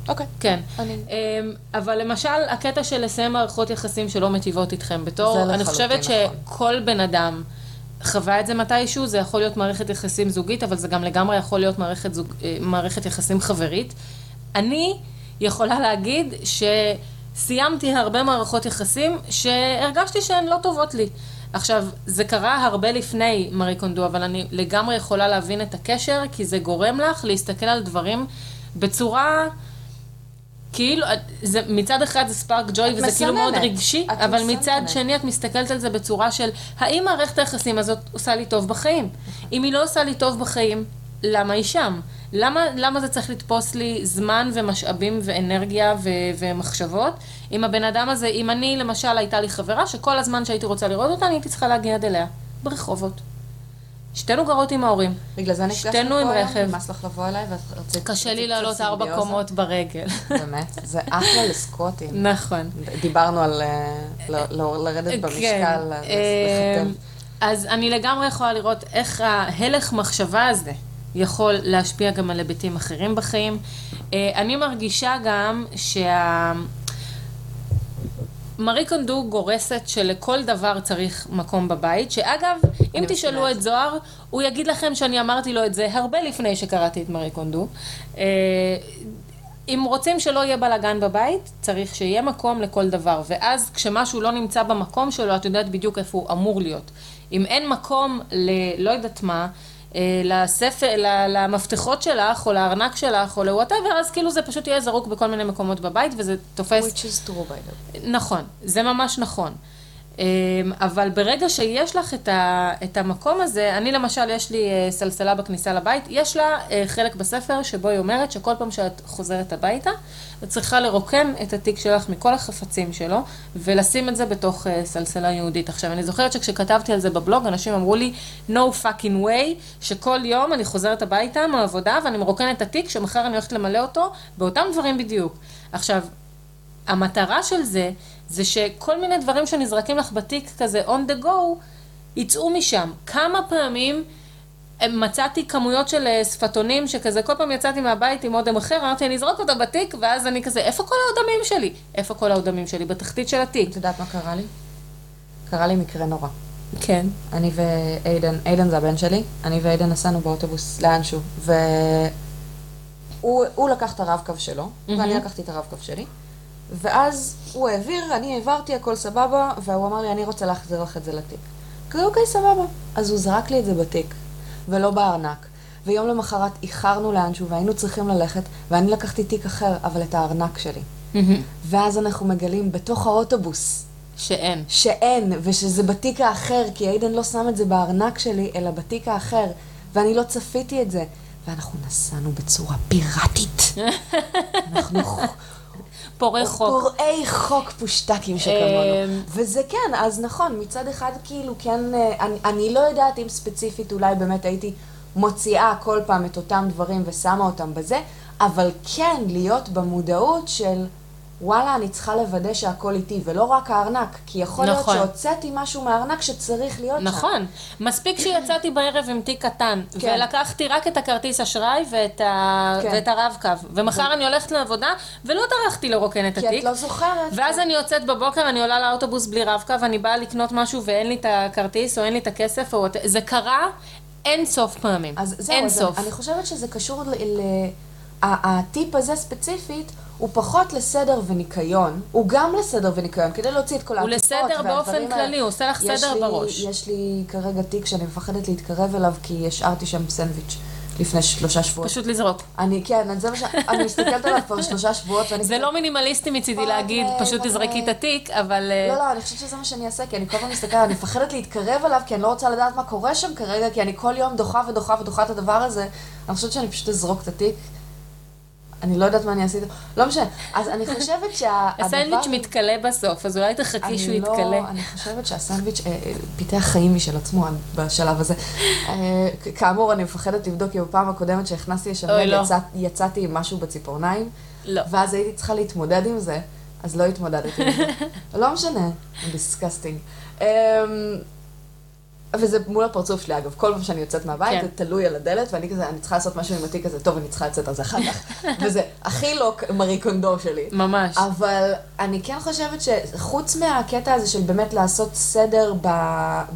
אוקיי. כן. אמ, אבל למשל, הקטע של לסיים מערכות יחסים שלא מטיבות איתכם, בתור, אני חושבת נכון. שכל בן אדם חווה את זה מתישהו, זה יכול להיות מערכת יחסים זוגית, אבל זה גם לגמרי יכול להיות מערכת, זוג, אה, מערכת יחסים חברית. אני יכולה להגיד שסיימתי הרבה מערכות יחסים שהרגשתי שהן לא טובות לי. עכשיו, זה קרה הרבה לפני מארי קונדו, אבל אני לגמרי יכולה להבין את הקשר, כי זה גורם לך להסתכל על דברים בצורה... כאילו, זה, מצד אחד זה ספארק ג'וי וזה כאילו מאוד מסננת. רגשי, אבל מצד מסננת. שני את מסתכלת על זה בצורה של, האם מערכת היחסים הזאת עושה לי טוב בחיים? אם היא לא עושה לי טוב בחיים, למה היא שם? למה, למה זה צריך לתפוס לי זמן ומשאבים ואנרגיה ו- ומחשבות? אם הבן אדם הזה, אם אני למשל הייתה לי חברה שכל הזמן שהייתי רוצה לראות אותה, אני הייתי צריכה להגיע עד אליה, ברחובות. שתינו גרות עם ההורים. בגלל זה נפגשנו פה שתינו עם רכב. נמאס לך לבוא אליי, ואת רצית... קשה לי לעלות ארבע. קומות ברגל. באמת, זה אחלה לסקוטים. נכון. דיברנו על אה, לרדת במשקל, כן. אז אה, לחטב. אז אני לגמרי יכולה לראות איך ההלך מחשבה הזה יכול להשפיע גם על היבטים אחרים בחיים. אה, אני מרגישה גם שה... מארי קונדו גורסת שלכל דבר צריך מקום בבית, שאגב, אם תשאלו. את זוהר, הוא יגיד לכם שאני אמרתי לו את זה הרבה לפני שקראתי את מארי קונדו. אה, אם רוצים שלא יהיה בלאגן בבית, צריך שיהיה מקום לכל דבר. ואז כשמשהו לא נמצא במקום שלו, את יודעת בדיוק איפה הוא אמור להיות. אם אין מקום ל... לא יודעת מה, לספר, ל- למפתחות שלך, או לארנק שלך, או לוואטאבר, אז כאילו זה פשוט יהיה זרוק בכל מיני מקומות בבית, וזה תופס... Which is true by the way. נכון, זה ממש נכון. אמ, אבל ברגע שיש לך את, ה, את המקום הזה, אני למשל, יש לי אה, סלסלה בכניסה לבית, יש לה אה, חלק בספר שבו היא אומרת שכל פעם שאת חוזרת הביתה, את צריכה לרוקן את התיק שלך מכל החפצים שלו, ולשים את זה בתוך אה, סלסלה יהודית. עכשיו, אני זוכרת שכשכתבתי על זה בבלוג, אנשים אמרו לי, no fucking way, שכל יום אני חוזרת הביתה מהעבודה ואני מרוקנת את התיק, שמחר אני הולכת למלא אותו באותם דברים בדיוק. עכשיו, המטרה של זה, זה שכל מיני דברים שנזרקים לך בתיק כזה on the go, יצאו משם. כמה פעמים אה, מצאתי כמויות של אה, שפתונים, שכזה כל פעם יצאתי מהבית עם אודם אחר, אמרתי, אני אזרוק אותו בתיק, ואז אני כזה, איפה כל האודמים שלי? איפה כל האודמים שלי? בתחתית של התיק. את יודעת מה קרה לי? קרה לי מקרה נורא. כן. אני ואיידן, איידן זה הבן שלי, אני ואיידן נסענו באוטובוס לאנשהו, והוא הוא לקח את הרב-קו שלו, ואני לקחתי את הרב-קו שלי, ואז הוא העביר, אני העברתי, הכל סבבה, והוא אמר לי, אני רוצה להחזיר לך את זה לתיק. כזה, אוקיי, סבבה. אז הוא זרק לי את זה בתיק, ולא בארנק. ויום למחרת איחרנו לאנשהו והיינו צריכים ללכת, ואני לקחתי תיק אחר, אבל את הארנק שלי. ואז אנחנו מגלים בתוך האוטובוס שאין. שאין, ושזה בתיק האחר, כי איידן לא שם את זה בארנק שלי, אלא בתיק האחר, ואני לא צפיתי את זה. ואנחנו נסענו בצורה פיראטית. אנחנו פורעי חוק. פורעי חוק פושטקים שכמונו. וזה כן, אז נכון, מצד אחד כאילו כן, אה, אני, אני לא יודעת אם ספציפית אולי באמת הייתי מוציאה כל פעם את אותם דברים ושמה אותם בזה, אבל כן להיות במודעות של... וואלה, אני צריכה לוודא שהכל איתי, ולא רק הארנק, כי יכול נכון. להיות שהוצאתי משהו מהארנק שצריך להיות שם. נכון. מספיק שיצאתי בערב עם תיק קטן, כן. ולקחתי רק את הכרטיס אשראי ואת, ה... כן. ואת הרב-קו, ומחר אני הולכת לעבודה, ולא טרחתי לרוקן את כי התיק. את לא זוכרת. ואז אני יוצאת בבוקר, אני עולה לאוטובוס בלי רב-קו, ואני באה לקנות משהו ואין לי את הכרטיס, או אין לי את הכסף, או... זה קרה אין סוף פעמים. אז זהו, אין אז סוף. אני, אני חושבת שזה קשור ל... ל הטיפ הזה ספציפית, הוא פחות לסדר וניקיון, הוא גם לסדר וניקיון, כדי להוציא את כל הוא העטיפות לסדר והדברים באופן האלה. כללי, הוא עושה לך סדר לי- בראש. יש לי כרגע תיק שאני מפחדת להתקרב אליו, כי השארתי שם סנדוויץ' לפני שלושה שבועות. פשוט לזרוק. אני, כן, זה מה ש... אני מסתכלת עליו כבר שלושה שבועות, ואני זה לא מינימליסטי מצידי fuck, להגיד, אה, פשוט fuck, תזרקי את אה. התיק, אבל... אה, לא, לא, אני חושבת שזה מה שאני אעשה, כי אני כל פעם מסתכלת, אני מפחדת להתקרב אליו, כי אני לא רוצה לדעת מה קורה שם כרגע, כי אני כל יום דוחה ודוחה ודוחה את הדבר הזה. אני חושבת שאני פשוט אזרוק את התיק. אני לא יודעת מה אני עשיתי. לא משנה. אז אני חושבת שהדבר... הסנדוויץ' מתכלה בסוף, אז אולי תחכי שהוא אני לא- יתכלה. אני חושבת שהסנדוויץ' אה, אה, פיתח חיים משל עצמו בשלב הזה. אה, כאמור, אני מפחדת לבדוק, כי בפעם הקודמת שהכנסתי אוי, לא. יצא- יצאתי עם משהו בציפורניים, לא. ואז הייתי צריכה להתמודד עם זה, אז לא התמודדתי עם זה. לא משנה, disgusting. וזה מול הפרצוף שלי, אגב, כל פעם שאני יוצאת מהבית, כן. זה תלוי על הדלת, ואני כזה, אני צריכה לעשות משהו עם התיק הזה, טוב, אני צריכה לצאת על זה אחר כך. וזה הכי לא מארי קונדו שלי. ממש. אבל אני כן חושבת שחוץ מהקטע הזה של באמת לעשות סדר ב,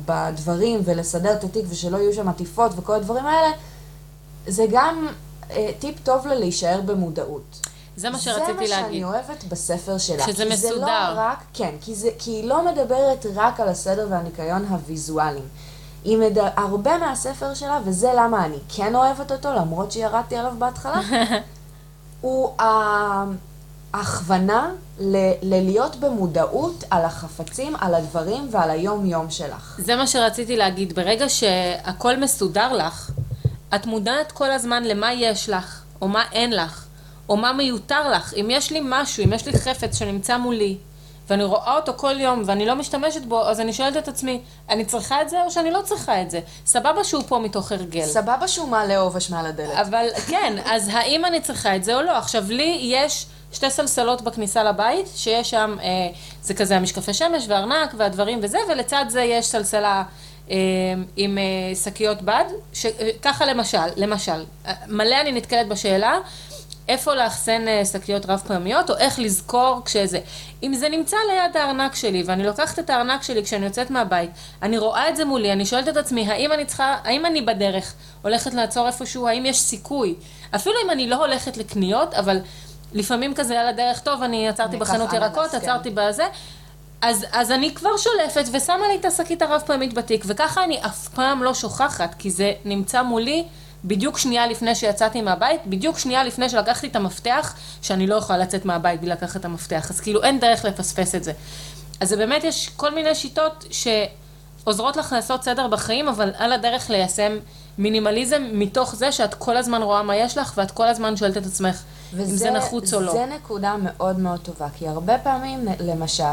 בדברים ולסדר את התיק ושלא יהיו שם עטיפות וכל הדברים האלה, זה גם אה, טיפ טוב ללהישאר במודעות. זה מה שרציתי זה מה שאני להגיד. אוהבת בספר שלה. שזה כי זה מסודר. לא רק, כן, כי, זה, כי היא לא מדברת רק על הסדר והניקיון הוויזואליים. היא מד... הרבה מהספר שלה, וזה למה אני כן אוהבת אותו, למרות שירדתי עליו בהתחלה, הוא ה- ההכוונה ל- ללהיות במודעות על החפצים, על הדברים ועל היום-יום שלך. זה מה שרציתי להגיד. ברגע שהכל מסודר לך, את מודעת כל הזמן למה יש לך, או מה אין לך, או מה מיותר לך. אם יש לי משהו, אם יש לי חפץ שנמצא מולי, ואני רואה אותו כל יום ואני לא משתמשת בו, אז אני שואלת את עצמי, אני צריכה את זה או שאני לא צריכה את זה? סבבה שהוא פה מתוך הרגל. סבבה שהוא מעלה עובש מעל הדלת. אבל כן, אז האם אני צריכה את זה או לא? עכשיו, לי יש שתי סלסלות בכניסה לבית, שיש שם, אה, זה כזה המשקפי שמש וארנק והדברים וזה, ולצד זה יש סלסלה אה, עם אה, שקיות בד, אה, ככה למשל, למשל, אה, מלא אני נתקלת בשאלה. איפה לאחסן אה, שקיות רב פעמיות, או איך לזכור כשזה. אם זה נמצא ליד הארנק שלי, ואני לוקחת את הארנק שלי כשאני יוצאת מהבית, אני רואה את זה מולי, אני שואלת את עצמי, האם אני צריכה, האם אני בדרך הולכת לעצור איפשהו, האם יש סיכוי? אפילו אם אני לא הולכת לקניות, אבל לפעמים כזה על הדרך, טוב, אני עצרתי בחנות ירקות. עצרתי בזה. אז, אז אני כבר שולפת ושמה לי את השקית הרב פעמית בתיק, וככה אני אף פעם לא שוכחת, כי זה נמצא מולי בדיוק שנייה לפני שיצאתי מהבית, בדיוק שנייה לפני שלקחתי את המפתח, שאני לא יכולה לצאת מהבית בלי לקחת את המפתח, אז כאילו אין דרך לפספס את זה. אז זה באמת, יש כל מיני שיטות שעוזרות לך לעשות סדר בחיים, אבל על הדרך ליישם מינימליזם מתוך זה שאת כל הזמן רואה מה יש לך, ואת כל הזמן שואלת את עצמך אם זה נחוץ או לא. זה נקודה מאוד מאוד טובה, כי הרבה פעמים, למשל,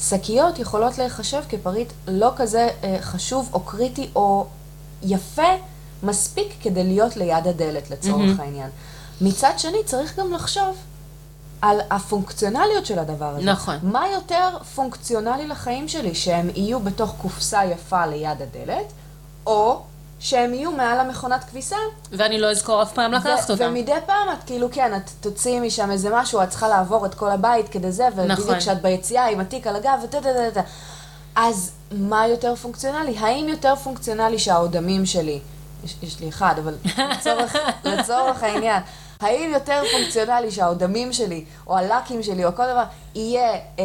שקיות יכולות להיחשב כפריט לא כזה אה, חשוב או קריטי או יפה מספיק כדי להיות ליד הדלת לצורך העניין. מצד שני, צריך גם לחשוב על הפונקציונליות של הדבר הזה. נכון. מה יותר פונקציונלי לחיים שלי, שהם יהיו בתוך קופסה יפה ליד הדלת, או שהם יהיו מעל המכונת כביסה ואני לא אזכור אף פעם לקחת ו- אותם. ומדי פעם את כאילו, כן, את תוציאי משם איזה משהו, את צריכה לעבור את כל הבית כדי זה, ובדיוק נכון. כשאת ביציאה עם התיק על הגב, ותה תה תה תה. אז מה יותר פונקציונלי? האם יותר פונקציונלי שהאודמים שלי, יש, יש לי אחד, אבל לצורך, לצורך העניין, האם יותר פונקציונלי שהאודמים שלי, או הלקים שלי, או כל דבר, יהיה אה,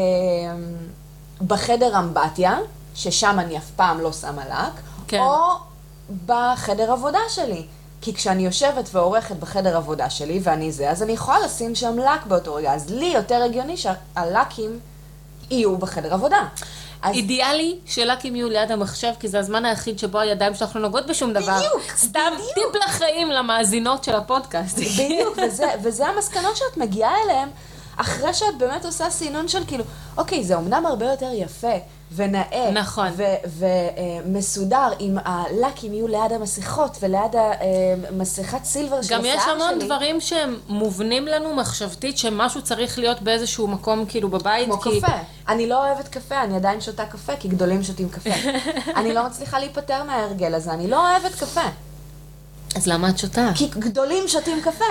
בחדר אמבטיה, ששם אני אף פעם לא שמה לק, כן. או בחדר עבודה שלי. כי כשאני יושבת ועורכת בחדר עבודה שלי, ואני זה, אז אני יכולה לשים שם לק באותו רגע. אז לי יותר הגיוני שהלקים יהיו בחדר עבודה. אז- אידיאלי שלקים יהיו ליד המחשב, כי זה הזמן היחיד שבו הידיים שלך לא נוגעות בשום דבר. בדיוק, סתם בדיוק. טיפ לחיים למאזינות של הפודקאסט. בדיוק, וזה, וזה המסקנות שאת מגיעה אליהן, אחרי שאת באמת עושה סינון של כאילו, אוקיי, זה אמנם הרבה יותר יפה ונאה. נכון. ומסודר, אם הלקים יהיו ליד המסכות וליד המסכת סילבר של גם השיער יש שלי. המון דברים שהם מובנים לנו מחשבתית, שמשהו צריך להיות באיזשהו מקום כאילו בבית. כמו כי... קפה. אני לא אוהבת קפה, אני עדיין שותה קפה, כי גדולים שותים קפה. אני לא מצליחה להיפטר מההרגל הזה, אני לא אוהבת קפה. אז למה את שותה? כי גדולים שותים קפה.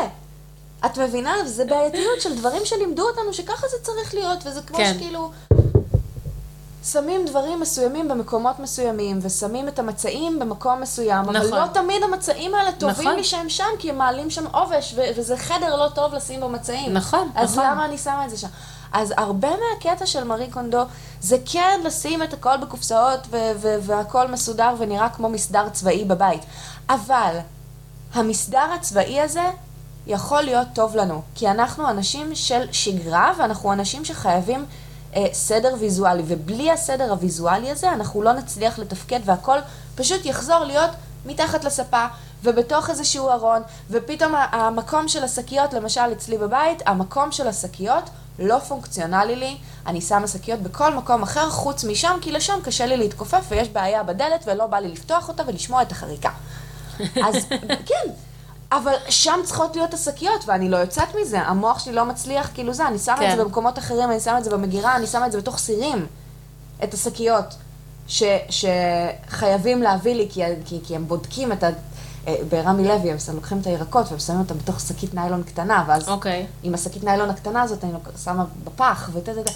את מבינה? זה בעייתיות של דברים שלימדו אותנו שככה זה צריך להיות, וזה כמו כן. שכאילו... שמים דברים מסוימים במקומות מסוימים, ושמים את המצעים במקום מסוים, אבל נכון. לא תמיד המצעים האלה טובים נכון. לי שהם שם, כי הם מעלים שם עובש, ו- וזה חדר לא טוב לשים בו מצעים. נכון, אז נכון. למה אני שמה את זה שם? אז הרבה מהקטע של מארי קונדו, זה כן לשים את הכל בקופסאות, ו- ו- והכל מסודר ונראה כמו מסדר צבאי בבית. אבל המסדר הצבאי הזה יכול להיות טוב לנו, כי אנחנו אנשים של שגרה ואנחנו אנשים שחייבים אה, סדר ויזואלי, ובלי הסדר הוויזואלי הזה אנחנו לא נצליח לתפקד והכל פשוט יחזור להיות מתחת לספה ובתוך איזשהו ארון, ופתאום המקום של השקיות, למשל אצלי בבית, המקום של השקיות לא פונקציונלי לי, אני שמה שקיות בכל מקום אחר חוץ משם, כי לשם קשה לי להתכופף ויש בעיה בדלת ולא בא לי לפתוח אותה ולשמוע את החריקה. אז כן, אבל שם צריכות להיות השקיות, ואני לא יוצאת מזה, המוח שלי לא מצליח, כאילו זה, אני שמה את כן. זה במקומות אחרים, אני שמה את זה במגירה, אני שמה את זה בתוך סירים, את השקיות, ש, שחייבים להביא לי, כי, כי, כי הם בודקים את ה... אה, ברמי לוי, הם לוקחים את הירקות והם שמים אותם בתוך שקית ניילון קטנה, ואז אוקיי. עם השקית ניילון הקטנה הזאת אני שמה בפח ותה תה תה.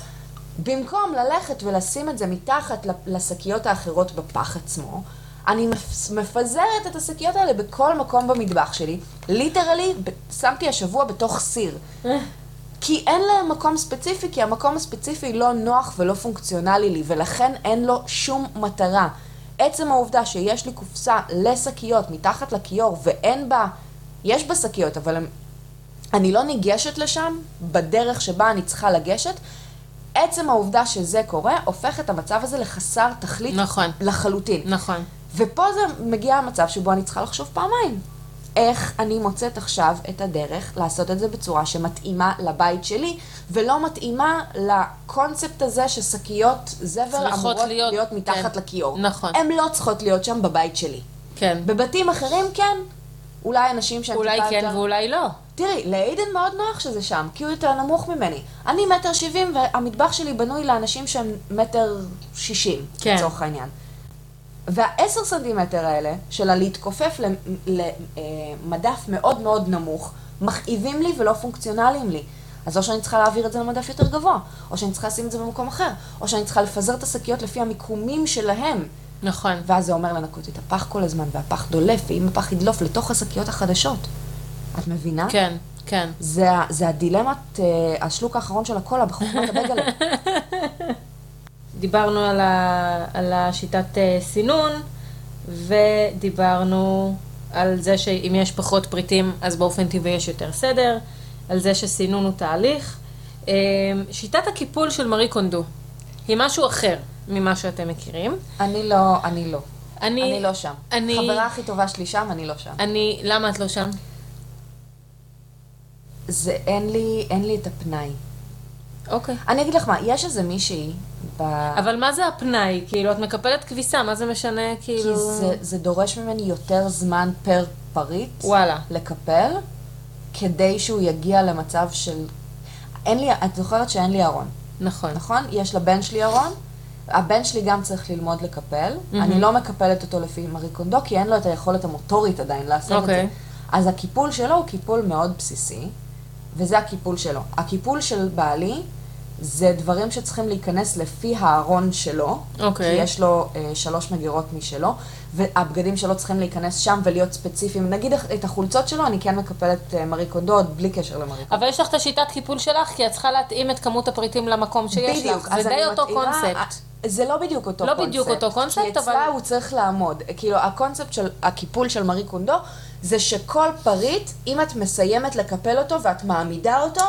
במקום ללכת ולשים את זה מתחת לשקיות האחרות בפח עצמו, אני מפ- מפזרת את השקיות האלה בכל מקום במטבח שלי. ליטרלי, שמתי השבוע בתוך סיר. כי אין להם מקום ספציפי, כי המקום הספציפי לא נוח ולא פונקציונלי לי, ולכן אין לו שום מטרה. עצם העובדה שיש לי קופסה לשקיות מתחת לכיור ואין בה, יש בה שקיות, אבל הם, אני לא ניגשת לשם בדרך שבה אני צריכה לגשת, עצם העובדה שזה קורה, הופך את המצב הזה לחסר תכלית נכון. לחלוטין. נכון. ופה זה מגיע המצב שבו אני צריכה לחשוב פעמיים. איך אני מוצאת עכשיו את הדרך לעשות את זה בצורה שמתאימה לבית שלי, ולא מתאימה לקונספט הזה ששקיות זבל אמורות להיות, להיות, מתחת כן. לכיור. נכון. הן לא צריכות להיות שם בבית שלי. כן. בבתים אחרים כן. אולי אנשים שהם אולי כן יותר... ואולי לא. תראי, לאיידן מאוד נוח שזה שם, כי הוא יותר נמוך ממני. אני מטר שבעים, והמטבח שלי בנוי לאנשים שהם מטר שישים, כן. לצורך העניין. והעשר סנטימטר האלה, של הלהתכופף למדף מאוד מאוד נמוך, מכאיבים לי ולא פונקציונליים לי. אז או שאני צריכה להעביר את זה למדף יותר גבוה, או שאני צריכה לשים את זה במקום אחר, או שאני צריכה לפזר את השקיות לפי המיקומים שלהם. נכון. ואז זה אומר לנקות את הפח כל הזמן, והפח דולף, ואם הפח ידלוף לתוך השקיות החדשות. את מבינה? כן, כן. זה, זה הדילמת, אה, השלוק האחרון של הקולה בחוכמת הבגלה. דיברנו על, ה, על השיטת אה, סינון, ודיברנו על זה שאם יש פחות פריטים, אז באופן טבעי יש יותר סדר, על זה שסינון הוא תהליך. אה, שיטת הקיפול של מארי קונדו היא משהו אחר ממה שאתם מכירים. אני לא, אני לא. אני, אני לא שם. אני- חברה הכי טובה שלי שם, אני לא שם. אני, למה את לא שם? זה, אין לי, אין לי את הפנאי. אוקיי. אני אגיד לך מה, יש איזה מישהי, ב... אבל מה זה הפנאי? כאילו, את מקפלת כביסה, מה זה משנה, כאילו... כי זה, זה דורש ממני יותר זמן פר פריט. וואלה. לקפל, כדי שהוא יגיע למצב של... אין לי, את זוכרת שאין לי ארון, נכון. נכון? יש לבן שלי ארון, הבן שלי גם צריך ללמוד לקפל. אני לא מקפלת אותו לפי מארי קונדו, כי אין לו את היכולת המוטורית עדיין לעשות את אוקיי. זה. אז הקיפול שלו הוא קיפול מאוד בסיסי, וזה הקיפול שלו. הקיפול של בעלי זה דברים שצריכים להיכנס לפי הארון שלו, אוקיי. כי יש לו אה, שלוש מגירות משלו, והבגדים שלו צריכים להיכנס שם ולהיות ספציפיים. נגיד את החולצות שלו, אני כן מקפלת אה, עוד בלי קשר למארי קונדו. אבל יש לך את השיטת קיפול שלך, כי את צריכה להתאים את כמות הפריטים למקום שיש בדיוק, לך. אז זה די אותו מתאימה- קונספט. זה לא בדיוק אותו לא קונספט. בדיוק אותו קונספט, כי אצלה אבל- הוא צריך לעמוד. כאילו, הקונספט של הקיפול של מארי קונדו, זה שכל פריט, אם את מסיימת לקפל אותו ואת מעמידה אותו,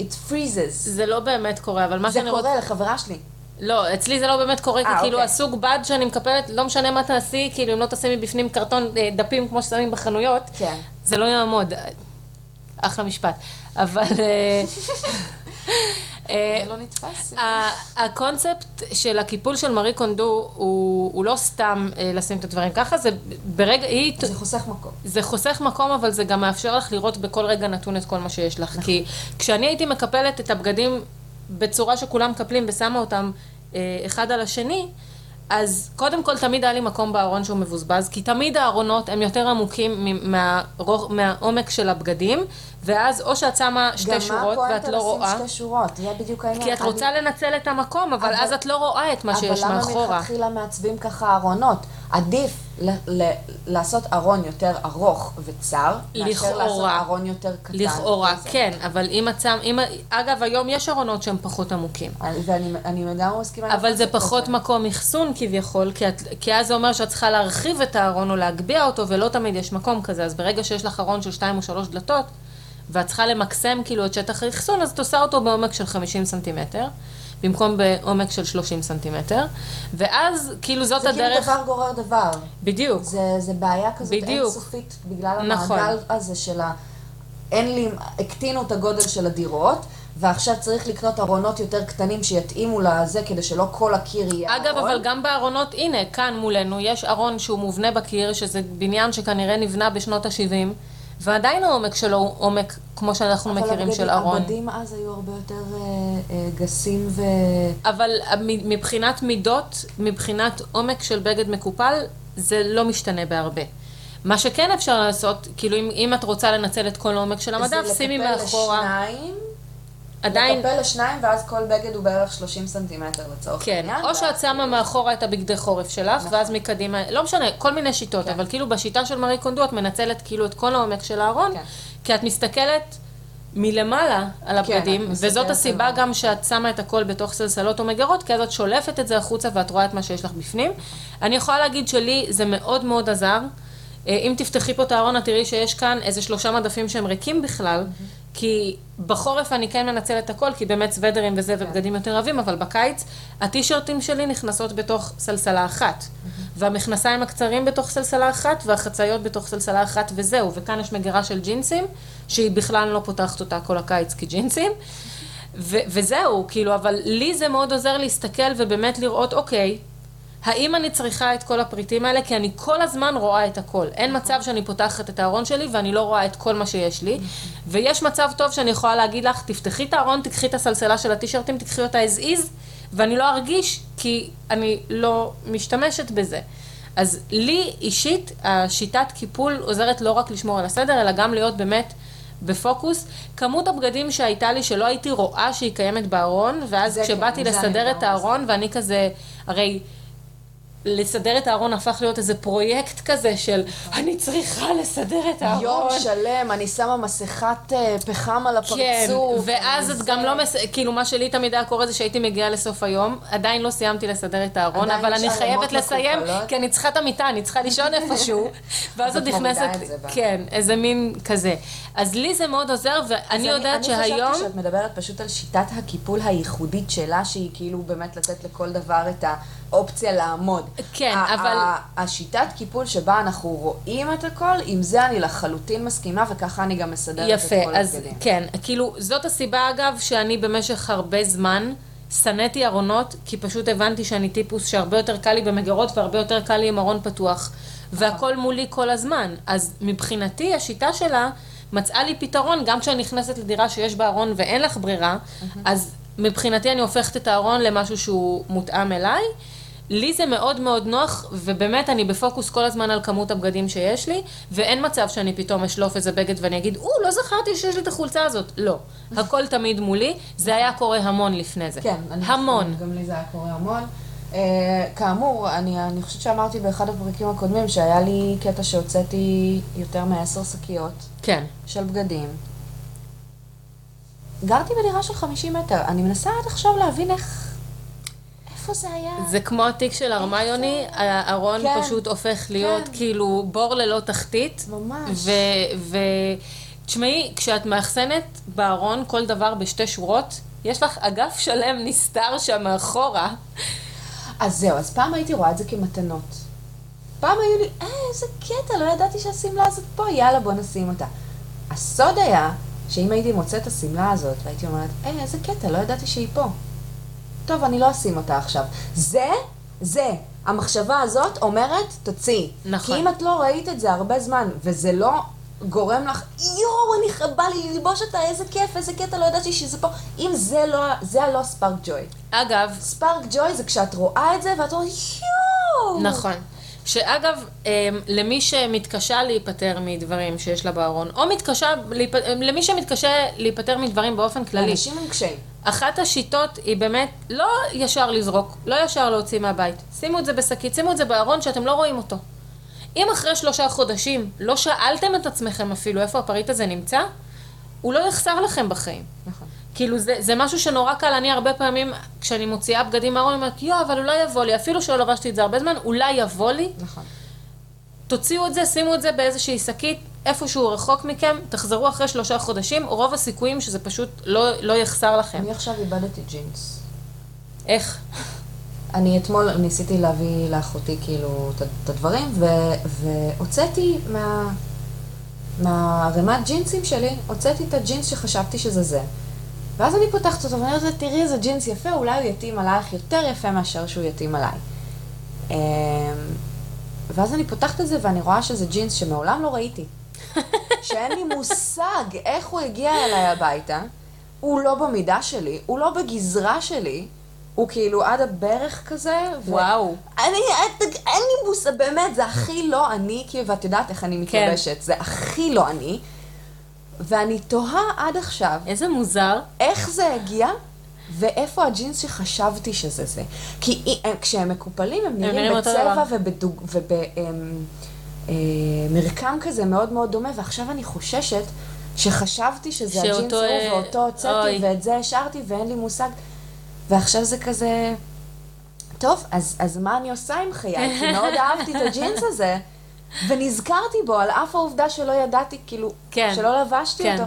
it freezes. זה לא באמת קורה, אבל מה זה שאני קורה רוצה... לחברה שלי. לא, אצלי זה לא באמת קורה, כי אה, כאילו אוקיי. הסוג בד שאני מקפלת, לא משנה מה תעשי, כאילו אם לא תשימי בפנים קרטון אה, דפים כמו ששמים בחנויות, כן. זה לא יעמוד. אחלה משפט. אבל... אה, לא הקונספט של הקיפול של מארי קונדו הוא, לא סתם אה, לשים את הדברים ככה, זה ברגע, זה חוסך מקום. זה חוסך מקום, אבל זה גם מאפשר לך לראות בכל רגע נתון את כל מה שיש לך. כי כשאני הייתי מקפלת את הבגדים בצורה שכולם מקפלים ושמה אותם אה, אחד על השני, אז קודם כל תמיד היה לי מקום בארון שהוא מבוזבז, כי תמיד הארונות הם יותר עמוקים מהעומק של הבגדים, ואז או שאת שמה שתי שורות ואת לא רואה, גם מה הפואנטה לשים שתי שורות? זה בדיוק העניין. כי את אני- רוצה לנצל את המקום, אבל אבל- אז את לא רואה את מה שיש אבל מאחורה. למה מלכתחילה מעצבים ככה ארונות? עדיף ל- ל- לעשות ארון יותר ארוך וצר, מאשר. לעשות ארון יותר קטן. לכאורה, וזה. כן, אבל אם את שם, אם, אגב, היום יש ארונות שהם פחות עמוקים. אני- ואני אני לגמרי מסכימה. אבל זה פחות. מקום אחסון כביכול, כי, את, כי אז זה אומר שאת צריכה להרחיב את הארון או להגביה אותו, ולא תמיד יש מקום כזה. אז ברגע שיש לך ארון של שתיים או שלוש דלתות, ואת צריכה למקסם כאילו את שטח האחסון, אז את עושה אותו בעומק של 50 סנטימטר, במקום בעומק של 30 סנטימטר, ואז כאילו זאת זה הדרך... כאילו דבר גורר דבר. בדיוק. זה, זה בעיה כזאת בדיוק. אינסופית, בגלל נכון. המעגל הזה של ה... אין לי, הקטינו את הגודל של הדירות, ועכשיו צריך לקנות ארונות יותר קטנים שיתאימו לזה, כדי שלא כל הקיר יהיה אגב, ארון. אבל גם בארונות, הנה, כאן מולנו, יש ארון שהוא מובנה בקיר, שזה בניין שכנראה נבנה בשנות ה-70, ועדיין העומק שלו הוא עומק כמו שאנחנו אבל מכירים של ארון. הבגדים אז היו הרבה יותר אה, אה, גסים ו... אבל מבחינת מידות, מבחינת עומק של בגד מקופל, זה לא משתנה בהרבה. מה שכן אפשר לעשות, כאילו אם, אם את רוצה לנצל את כל העומק של המדף, זה שימי לקפל מאחורה, לשניים, עדיין, לקפל לשניים, ואז כל בגד הוא בערך 30 סנטימטר לצורך כן, העניין. או ואז- שאת שמה מאחורה את הבגדי חורף שלך, נכון. ואז מקדימה, לא משנה, כל מיני שיטות, כן. אבל כאילו בשיטה של מארי קונדו את מנצלת כאילו את כל העומק של הארון, כן. כי את מסתכלת מלמעלה על כן, הבגדים, את וזאת הסיבה גם שאת שמה את הכל בתוך סלסלות או מגירות, כי אז את שולפת את זה החוצה ואת רואה את מה שיש לך בפנים. אני יכולה להגיד שלי זה מאוד מאוד עזר. אה, אם תפתחי פה את הארון, את תראי שיש כאן איזה שלושה מדפים שהם ריקים בכלל, כי בחורף אני כן מנצלת את הכל, כי באמת סוודרים וזה ובגדים יותר עבים, אבל בקיץ הטישרטים שלי נכנסות בתוך סלסלה אחת. והמכנסיים הקצרים בתוך סלסלה אחת, והחצאיות בתוך סלסלה אחת וזהו. וכאן יש מגירה של ג'ינסים, שהיא בכלל לא פותחת אותה כל הקיץ כג'ינסים. וזהו, כאילו, אבל לי זה מאוד עוזר להסתכל ובאמת לראות, אוקיי, האם אני צריכה את כל הפריטים האלה? כי אני כל הזמן רואה את הכל. אין מצב שאני פותחת את הארון שלי ואני לא רואה את כל מה שיש לי. ויש מצב טוב שאני יכולה להגיד לך, תפתחי את הארון, תקחי את הסלסלה של הטישרטים, תקחי אותה as is, ואני לא ארגיש, כי אני לא משתמשת בזה. אז לי אישית, השיטת קיפול עוזרת לא רק לשמור על הסדר, אלא גם להיות באמת בפוקוס. כמות הבגדים שהייתה לי, שלא הייתי רואה שהיא קיימת בארון, ואז כשבאתי לסדר את הארון, ואני כזה, הרי... לסדר את הארון הפך להיות איזה פרויקט כזה של אני צריכה לסדר את הארון. יום שלם, אני שמה מסכת אה, פחם על הפרצוף. כן, ואז את גם לא, מס... כאילו מה שלי תמיד היה קורה זה שהייתי מגיעה לסוף היום, עדיין לא סיימתי לסדר את הארון, אבל אני חייבת לסיים. כי אני צריכה את המיטה, אני צריכה לישון איפשהו, ואז עוד את נכנסת. כן, איזה מין כזה. אז לי זה מאוד עוזר, ואני יודעת אני שהיום... חשבתי שאת מדברת פשוט על שיטת הקיפול הייחודית שלה, שהיא כאילו באמת לתת לכל דבר את האופציה לעמוד. כן, אבל- השיטת קיפול שבה אנחנו רואים את הכל, עם זה אני לחלוטין מסכימה, וככה אני גם מסדרת את יפה, כל אז הבגדים. כן, כאילו, זאת הסיבה אגב שאני במשך הרבה זמן שנאתי ארונות, כי פשוט הבנתי שאני טיפוס שהרבה יותר קל לי במגירות והרבה יותר קל לי עם ארון פתוח, והכל מולי כל הזמן. אז מבחינתי השיטה שלה מצאה לי פתרון, גם כשאני נכנסת לדירה שיש בה ארון ואין לך ברירה, אז מבחינתי אני הופכת את הארון למשהו שהוא מותאם אליי. לי זה מאוד מאוד נוח, ובאמת אני בפוקוס כל הזמן על כמות הבגדים שיש לי, ואין מצב שאני פתאום אשלוף איזה בגד ואני אגיד, או, לא זכרתי שיש לי את החולצה הזאת. לא. הכל תמיד מולי, זה היה קורה המון לפני זה. כן, אני המון. גם לי זה היה קורה המון. Uh, כאמור, אני, אני חושבת שאמרתי באחד הפרקים הקודמים שהיה לי קטע שהוצאתי יותר מעשר שקיות כן. של בגדים. גרתי בדירה של 50 מטר, אני מנסה עד עכשיו להבין איך... איפה זה היה? זה כמו התיק של הרמיוני, הארון כן, פשוט הופך להיות כן. כאילו בור ללא תחתית. ממש. ו... ו... כשאת מאחסנת בארון כל דבר בשתי שורות, יש לך אגף שלם נסתר שם מאחורה. אז זהו, אז פעם הייתי רואה את זה כמתנות. פעם היו לי, אה, איזה קטע, לא ידעתי שהשמלה הזאת פה, יאללה, בוא נשים אותה. הסוד היה, שאם הייתי מוצאת את השמלה הזאת, והייתי אומרת, אה, איזה קטע, לא ידעתי שהיא פה. טוב, אני לא אשים אותה עכשיו. זה, זה, המחשבה הזאת אומרת, תוציאי. נכון. כי אם את לא ראית את זה הרבה זמן, וזה לא גורם לך, יואו, אני בא לי ללבוש אותה, איזה כיף, איזה קטע, לא ידעתי שזה פה. אם זה לא, זה הלא ספארק ג'וי. אגב, ספארק ג'וי זה כשאת רואה את זה, ואת אומרת, יואו! נכון. שאגב, אמ, למי שמתקשה להיפטר מדברים שיש לה בארון, או מתקשה. למי שמתקשה להיפטר מדברים באופן כללי, לאנשים עם קשיים. אחת השיטות היא באמת לא ישר לזרוק, לא ישר להוציא מהבית. שימו את זה בשקית, שימו את זה בארון שאתם לא רואים אותו. אם אחרי שלושה חודשים לא שאלתם את עצמכם אפילו איפה הפריט הזה נמצא, הוא לא יחסר לכם בחיים. נכון. כאילו זה, זה משהו שנורא קל, אני הרבה פעמים, כשאני מוציאה בגדים מהארון, אני אומרת, יואו, אבל אולי יבוא לי, אפילו שלא לבשתי את זה הרבה זמן, אולי יבוא לי, נכון. תוציאו את זה, שימו את זה באיזושהי שקית, איפשהו רחוק מכם, תחזרו אחרי שלושה חודשים, רוב הסיכויים שזה פשוט לא, לא יחסר לכם. אני עכשיו איבדתי ג'ינס. איך? אני אתמול ניסיתי להביא לאחותי כאילו את הדברים, והוצאתי מה... מהערימת ג'ינסים שלי, הוצאתי את הג'ינס שחשבתי שזה זה. ואז אני פותחת אותו ואני אומרת, תראי איזה ג'ינס יפה, אולי הוא יתאים עלייך יותר יפה מאשר שהוא יתאים עליי. אמ, ואז אני פותחת את זה ואני רואה שזה ג'ינס שמעולם לא ראיתי. שאין לי מושג איך הוא הגיע אליי הביתה. הוא לא במידה שלי, הוא לא בגזרה שלי, הוא כאילו עד הברך כזה. ו- וואו. אני, אין לי מושג, באמת, זה הכי לא אני, כאילו, ואת יודעת איך אני כן. מתלבשת, זה הכי לא אני. ואני תוהה עד עכשיו, איזה מוזר. איך זה הגיע, ואיפה הג'ינס שחשבתי שזה זה. כי הם- כשהם מקופלים, הם נראים בצבע דבר. ובמרקם כזה מאוד מאוד דומה, ועכשיו אני חוששת שחשבתי שזה הג'ינס שאותו, הוא, אה, ואותו הוצאתי. ואת זה השארתי, ואין לי מושג. ועכשיו זה כזה... טוב, אז, אז מה אני עושה עם חיי? כי מאוד אהבתי את הג'ינס הזה, ונזכרתי בו על אף העובדה שלא ידעתי, כאילו, כן. שלא לבשתי כן. אותו.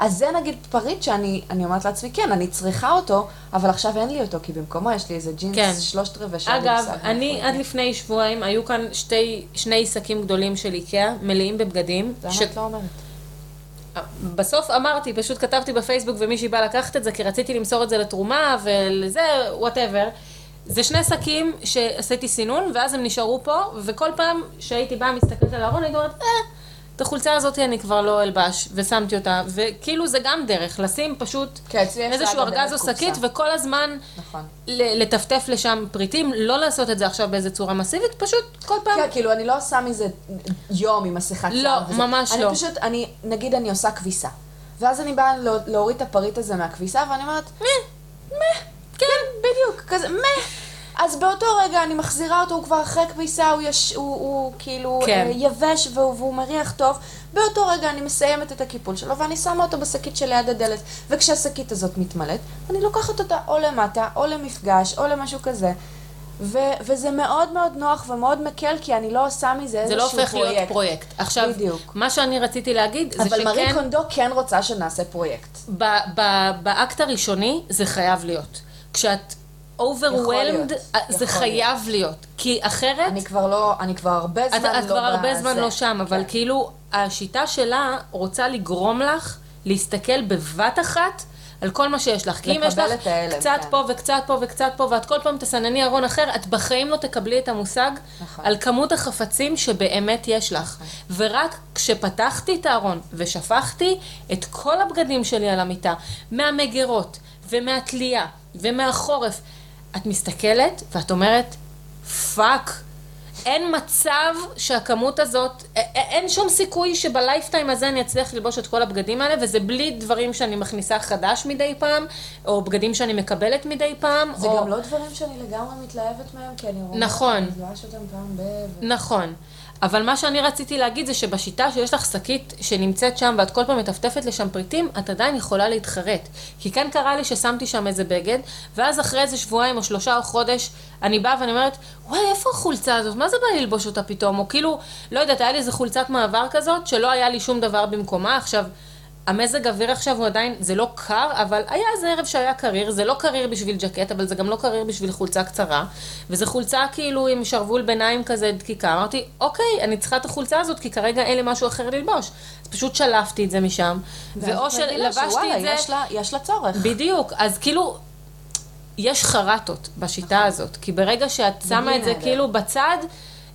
אז זה נגיד פריט שאני אני אומרת לעצמי, כן, אני צריכה אותו, אבל עכשיו אין לי אותו, כי במקומו יש לי איזה ג'ינס כן. שלושת רבעי שעה. אגב, אני עד. לפני שבועיים, היו כאן שתי, שני שקים גדולים של איקאה, מלאים בבגדים. למה ש- את לא אומרת? בסוף אמרתי, פשוט כתבתי בפייסבוק ומישהי באה לקחת את זה, כי רציתי למסור את זה לתרומה ולזה, whatever. זה שני שקים שעשיתי סינון, ואז הם נשארו פה, וכל פעם שהייתי באה מסתכלת על הארון, הייתי אומרת, אה, את החולצה הזאת אני כבר לא אלבש, ושמתי אותה, וכאילו זה גם דרך, לשים פשוט איזשהו ארגז או. שקית, וכל הזמן נכון. לטפטף לשם פריטים, לא לעשות את זה עכשיו באיזה צורה מסיבית, פשוט כל פעם. כן, כאילו, אני לא עושה מזה יום עם מסכת שיער. לא, וזה. ממש אני לא. פשוט, אני, נגיד אני עושה כביסה. ואז אני באה להוריד את הפריט הזה מהכביסה, ואני אומרת, מeh, מeh, כן, בדיוק, כזה, מeh. אז באותו רגע אני מחזירה אותו, הוא כבר אחרי כביסה, הוא, יש, הוא, הוא כאילו כן. אה, יבש והוא, והוא מריח טוב. באותו רגע אני מסיימת את הקיפול שלו, ואני שמה אותו בשקית שליד הדלת. וכשהשקית הזאת מתמלאת, אני לוקחת אותה או למטה, או למפגש, או למשהו כזה. ו- וזה מאוד מאוד נוח ומאוד מקל, כי אני לא עושה מזה זה איזשהו לא פרויקט. הופך להיות פרויקט. עכשיו, בדיוק. מה שאני רציתי להגיד, זה אבל מארי שכן, קונדו כן רוצה שנעשה פרויקט. ב- ב- באקט הראשוני זה חייב להיות. כשאת overwhelmed, להיות, זה חייב להיות. כי אחרת, אני כבר לא, אני כבר הרבה את, זמן לא את כבר הרבה זמן בזה. לא שם, אבל כן. כאילו, השיטה שלה רוצה לגרום לך להסתכל בבת אחת על כל מה שיש לך. כי אם יש לך את ההלם, קצת כן. פה וקצת פה וקצת פה, ואת כל פעם תסנני ארון אחר, את בחיים לא תקבלי את המושג נכון. על כמות החפצים שבאמת יש לך. ורק כשפתחתי את הארון ושפכתי את כל הבגדים שלי על המיטה, מהמגירות ומהתלייה ומהחורף, את מסתכלת ואת אומרת, fuck. אין מצב שהכמות הזאת, א- א- אין שום סיכוי שב lifetime הזה אני אצליח ללבוש את כל הבגדים האלה, וזה בלי דברים שאני מכניסה חדש מדי פעם, או בגדים שאני מקבלת מדי פעם, זה או... גם לא דברים שאני לגמרי מתלהבת מהם, כי אני רואה... נכון. אני לובש אותם פעם ב... נכון. אבל מה שאני רציתי להגיד זה שבשיטה שיש לך שקית שנמצאת שם ואת כל פעם מטפטפת לשם פריטים, את עדיין יכולה להתחרט. כי כן קרה לי ששמתי שם איזה בגד, ואז אחרי איזה שבועיים או שלושה או חודש, אני באה ואני אומרת, וואי, איפה החולצה הזאת? מה זה בא לי ללבוש אותה פתאום? או כאילו, לא יודעת, היה לי איזה חולצת מעבר כזאת, שלא היה לי שום דבר במקומה. עכשיו, המזג אוויר עכשיו הוא עדיין, זה לא קר, אבל היה איזה ערב שהיה קריר, זה לא קריר בשביל ג'קט, אבל זה גם לא קריר בשביל חולצה קצרה, וזה חולצה כאילו עם שרוול ביניים כזה דקיקה. אמרתי, אוקיי, אני צריכה את החולצה הזאת, כי כרגע אין לי משהו אחר ללבוש. אז פשוט שלפתי את זה משם, ואו שלבשתי את זה... יש לה, יש לה צורך. בדיוק, אז כאילו, יש חרטות בשיטה נכון. הזאת, כי ברגע שאת שמה את זה. כאילו בצד,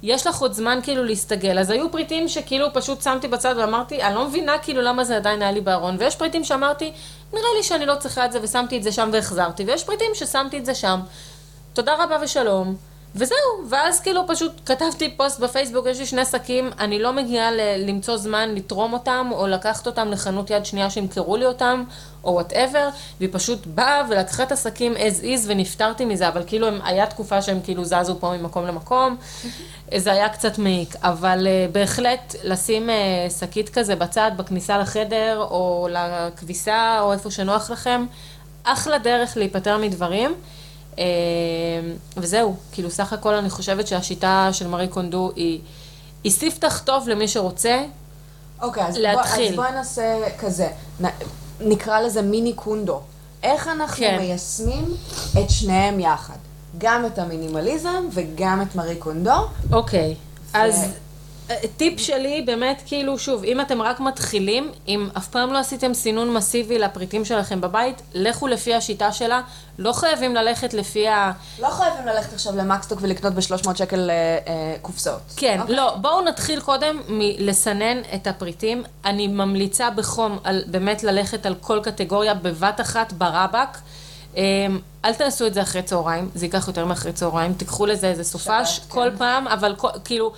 יש לך עוד זמן כאילו להסתגל. אז היו פריטים שכאילו פשוט שמתי בצד ואמרתי, אני לא מבינה כאילו למה זה עדיין היה לי בארון, ויש פריטים שאמרתי, נראה לי שאני לא צריכה את זה ושמתי את זה שם והחזרתי, ויש פריטים ששמתי את זה שם. תודה רבה ושלום. וזהו, ואז כאילו פשוט כתבתי פוסט בפייסבוק, יש לי שני שקים, אני לא מגיעה ל- למצוא זמן לתרום אותם, או לקחת אותם לחנות יד שנייה שימכרו לי אותם, או whatever, והיא פשוט באה ולקחה את השקים as is ונפטרתי מזה, אבל כאילו הם, היה תקופה שהם כאילו זזו פה ממקום למקום, זה היה קצת מעיק, אבל uh, בהחלט לשים uh, שקית כזה בצד, בכניסה לחדר, או לכביסה, או איפה שנוח לכם, אחלה דרך להיפטר מדברים. אה, וזהו, כאילו סך הכל אני חושבת שהשיטה של מארי קונדו היא, היא ספתח טוב למי שרוצה. אוקיי, אז, להתחיל. בוא, אז בואי נעשה כזה, נ, נקרא לזה מיני קונדו. איך אנחנו כן. מיישמים את שניהם יחד? גם את המינימליזם וגם את מארי קונדו. אוקיי, אז אה, טיפ שלי באמת, כאילו, שוב, אם אתם רק מתחילים, אם אף פעם לא עשיתם סינון מסיבי לפריטים שלכם בבית, לכו לפי השיטה שלה, לא חייבים ללכת לפי ה... לא חייבים ללכת עכשיו למקסטוק ולקנות ב-300 שקל אה, אה, קופסאות. כן, אוקיי? לא, בואו נתחיל קודם מלסנן את הפריטים. אני ממליצה בחום על באמת ללכת על כל קטגוריה בבת אחת ברבק. אמ, אל תעשו את זה אחרי צהריים, זה ייקח יותר מאחרי צהריים, תיקחו לזה איזה סופש שבת, כל כן. פעם, אבל כאילו,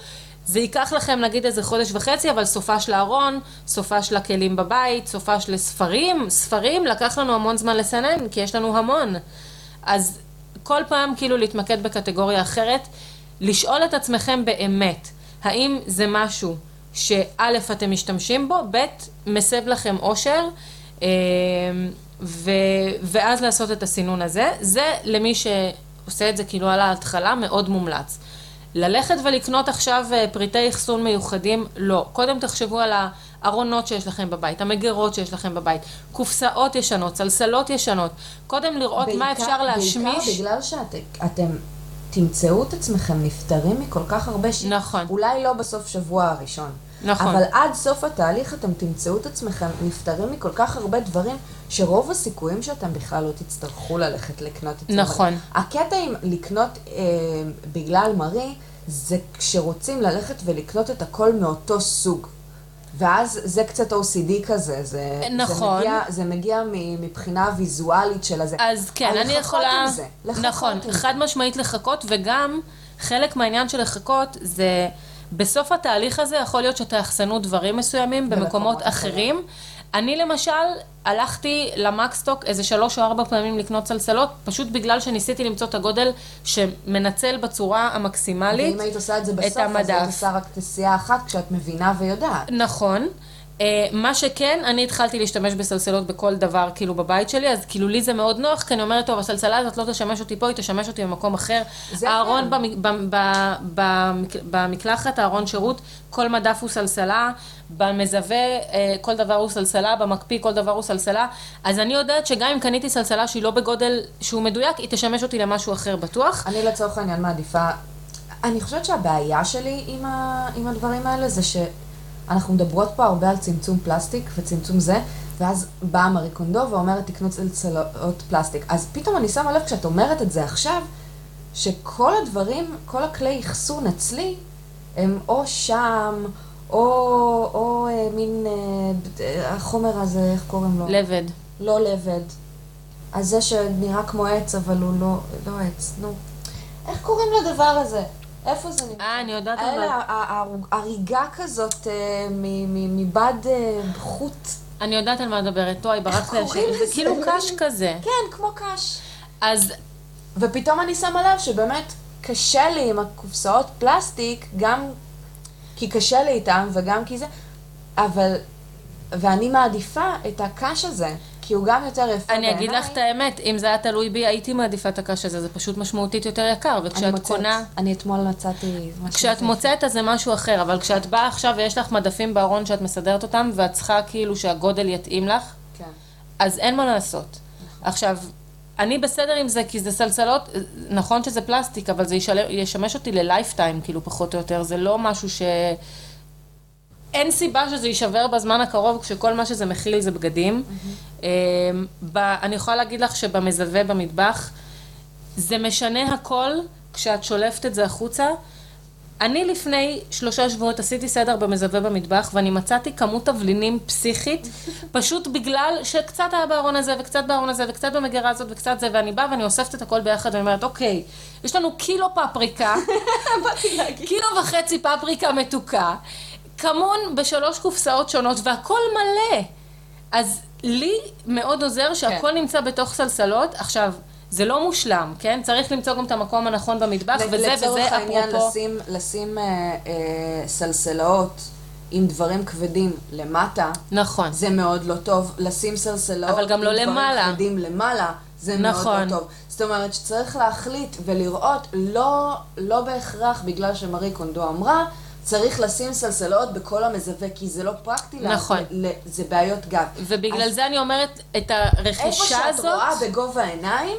זה ייקח לכם נגיד איזה חודש וחצי, אבל סופש לארון, סופש לכלים בבית, סופש לספרים, ספרים לקח לנו המון זמן לסנן, כי יש לנו המון. אז כל פעם כאילו להתמקד בקטגוריה אחרת, לשאול את עצמכם באמת, האם זה משהו שא' אתם משתמשים בו, ב' מסב לכם אושר, אה, ו, ואז לעשות את הסינון הזה. זה למי שעושה את זה כאילו על ההתחלה, מאוד מומלץ. ללכת ולקנות עכשיו אה, פריטי אחסון מיוחדים, לא. קודם תחשבו על הארונות שיש לכם בבית, המגירות שיש לכם בבית, קופסאות ישנות, סלסלות ישנות. קודם לראות מה בעיקר- אפשר להשמיש. בעיקר בגלל שאתם תמצאו את עצמכם נפטרים מכל כך הרבה שיט. נכון. אולי לא בסוף שבוע הראשון. נכון. אבל עד סוף התהליך אתם תמצאו את עצמכם נפטרים מכל כך הרבה דברים, שרוב הסיכויים שאתם בכלל לא תצטרכו ללכת לקנות את זה. נכון. הקטע עם לקנות אה, בגלל מרי, זה כשרוצים ללכת ולקנות את הכל מאותו סוג. ואז זה קצת OCD כזה, זה, נכון. זה מגיע, זה מגיע מבחינה ויזואלית של הזה. אז כן, אני לחכות יכולה... עם זה, לחכות נכון, עם חד משמעית לחכות, וגם חלק מהעניין של לחכות זה בסוף התהליך הזה יכול להיות שתאחסנו דברים מסוימים במקומות אחרים. אני למשל הלכתי למקסטוק איזה שלוש או ארבע פעמים לקנות סלסלות, פשוט בגלל שניסיתי למצוא את הגודל שמנצל בצורה המקסימלית ואם היית עושה את זה בסוף, אז המדף. היית עושה רק נסיעה אחת כשאת מבינה ויודעת. נכון. אה, מה שכן, אני התחלתי להשתמש בסלסלות בכל דבר כאילו בבית שלי, אז כאילו לי זה מאוד נוח, כי אני אומרת, טוב, הסלסלה הזאת לא תשמש אותי פה, היא תשמש אותי במקום אחר. הארון כן. במק- במקלחת, הארון שירות, כל מדף הוא סלסלה, במזווה אה, כל דבר הוא סלסלה, במקפיא כל דבר הוא סלסלה, אז אני יודעת שגם אם קניתי סלסלה שהיא לא בגודל שהוא מדויק, היא תשמש אותי למשהו אחר בטוח. אני לצורך העניין מעדיפה, אני חושבת שהבעיה שלי עם, ה, עם הדברים האלה זה שאנחנו מדברות פה הרבה על צמצום פלסטיק וצמצום זה, ואז באה מארי קונדו ואומרת תקנו צלצלות פלסטיק. אז פתאום אני שמה לב כשאת אומרת את זה עכשיו, שכל הדברים, כל הכלי אחסון אצלי, הם או שם, או, או אה, מין, אה, אה, החומר הזה, איך קוראים לו? לבד. לא לבד. אז זה שנראה כמו עץ, אבל הוא לא, לא עץ, נו. איך קוראים לדבר הזה? איפה זה נמצא? אה, אני יודעת ה- הריגה כזאת אה, מבד אה, חוט. אני יודעת על מה מדברת, טוי, ברח לי השם. זה? כאילו קש כזה. כן, כמו קש. אז ופתאום אני שמה לב שבאמת קשה לי עם הקופסאות פלסטיק, גם כי קשה לי איתם וגם כי זה, אבל, ואני מעדיפה את הקש הזה, כי הוא גם יותר יפה אני אגיד לך את האמת, אם זה היה תלוי בי, הייתי מעדיפה את הקש הזה, זה פשוט משמעותית יותר יקר, וכשאת מוצאת. קונה... אני אתמול מצאתי כשאת. מוצאת אז זה משהו אחר, אבל כשאת באה עכשיו ויש לך מדפים בארון שאת מסדרת אותם, ואת צריכה כאילו שהגודל יתאים לך, כן. אז אין מה לעשות. עכשיו, אני בסדר עם זה, כי זה סלסלות, נכון שזה פלסטיק, אבל זה ישל... ישמש אותי ללייפטיים, כאילו, פחות או יותר. זה לא משהו ש... אין סיבה שזה יישבר בזמן הקרוב, כשכל מה שזה מכיל זה בגדים. אמ. אני יכולה להגיד לך שבמזווה במטבח, זה משנה הכל כשאת שולפת את זה החוצה. אני לפני שלושה שבועות עשיתי סדר במזווה במטבח, ואני מצאתי כמות תבלינים פסיכית, פשוט בגלל שקצת היה בארון הזה, וקצת בארון הזה, וקצת במגירה הזאת, וקצת זה, ואני באה ואני אוספת את הכל ביחד, ואני אומרת, אוקיי, יש לנו קילו פפריקה, קילו וחצי פפריקה מתוקה, כמון בשלוש קופסאות שונות, והכל מלא. אז לי מאוד עוזר שהכל נמצא בתוך סלסלות. עכשיו, זה לא מושלם, כן? צריך למצוא גם את המקום הנכון במטבח, וזה, לצורך וזה העניין, אפרופו... לשים, לשים אה, אה, סלסלות עם דברים כבדים למטה, נכון. זה מאוד לא טוב. לשים סלסלות אבל גם לא עם דברים למעלה. כבדים למעלה, זה מאוד נכון. לא טוב. זאת אומרת שצריך להחליט ולראות, לא, לא בהכרח בגלל שמרי קונדו אמרה, צריך לשים סלסלות בכל המזווה, כי זה לא פרקטי. לה- נכון. ל- זה בעיות גב. ובגלל אז זה אני אומרת, את איפה הרכישה שאת הזאת... רואה בגובה העיניים,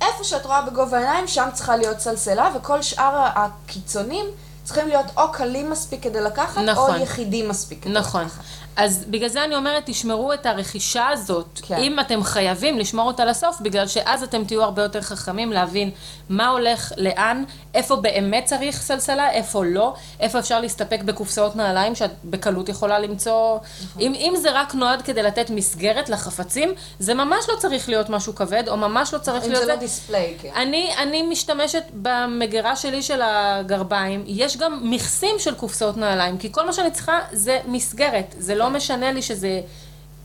איפה שאת רואה בגובה העיניים, שם צריכה להיות סלסלה, וכל שאר הקיצונים צריכים להיות או קלים מספיק כדי לקחת, נכון. או יחידים מספיק כדי נכון. לקחת. אז בגלל זה אני אומרת, תשמרו את הרכישה הזאת, כן. אם אתם חייבים לשמור אותה לסוף, בגלל שאז אתם תהיו הרבה יותר חכמים להבין מה הולך לאן, איפה באמת צריך סלסלה, איפה לא, איפה אפשר להסתפק בקופסאות נעליים שאת בקלות יכולה למצוא. נכון. אם, אם זה רק נועד כדי לתת מסגרת לחפצים, זה ממש לא צריך להיות משהו כבד, או ממש לא צריך אם להיות זה לא דיספליי, כן. אני, אני משתמשת במגירה שלי של הגרביים, יש גם מכסים של קופסאות נעליים, כי כל מה שאני צריכה זה מסגרת, זה לא משנה לי שזה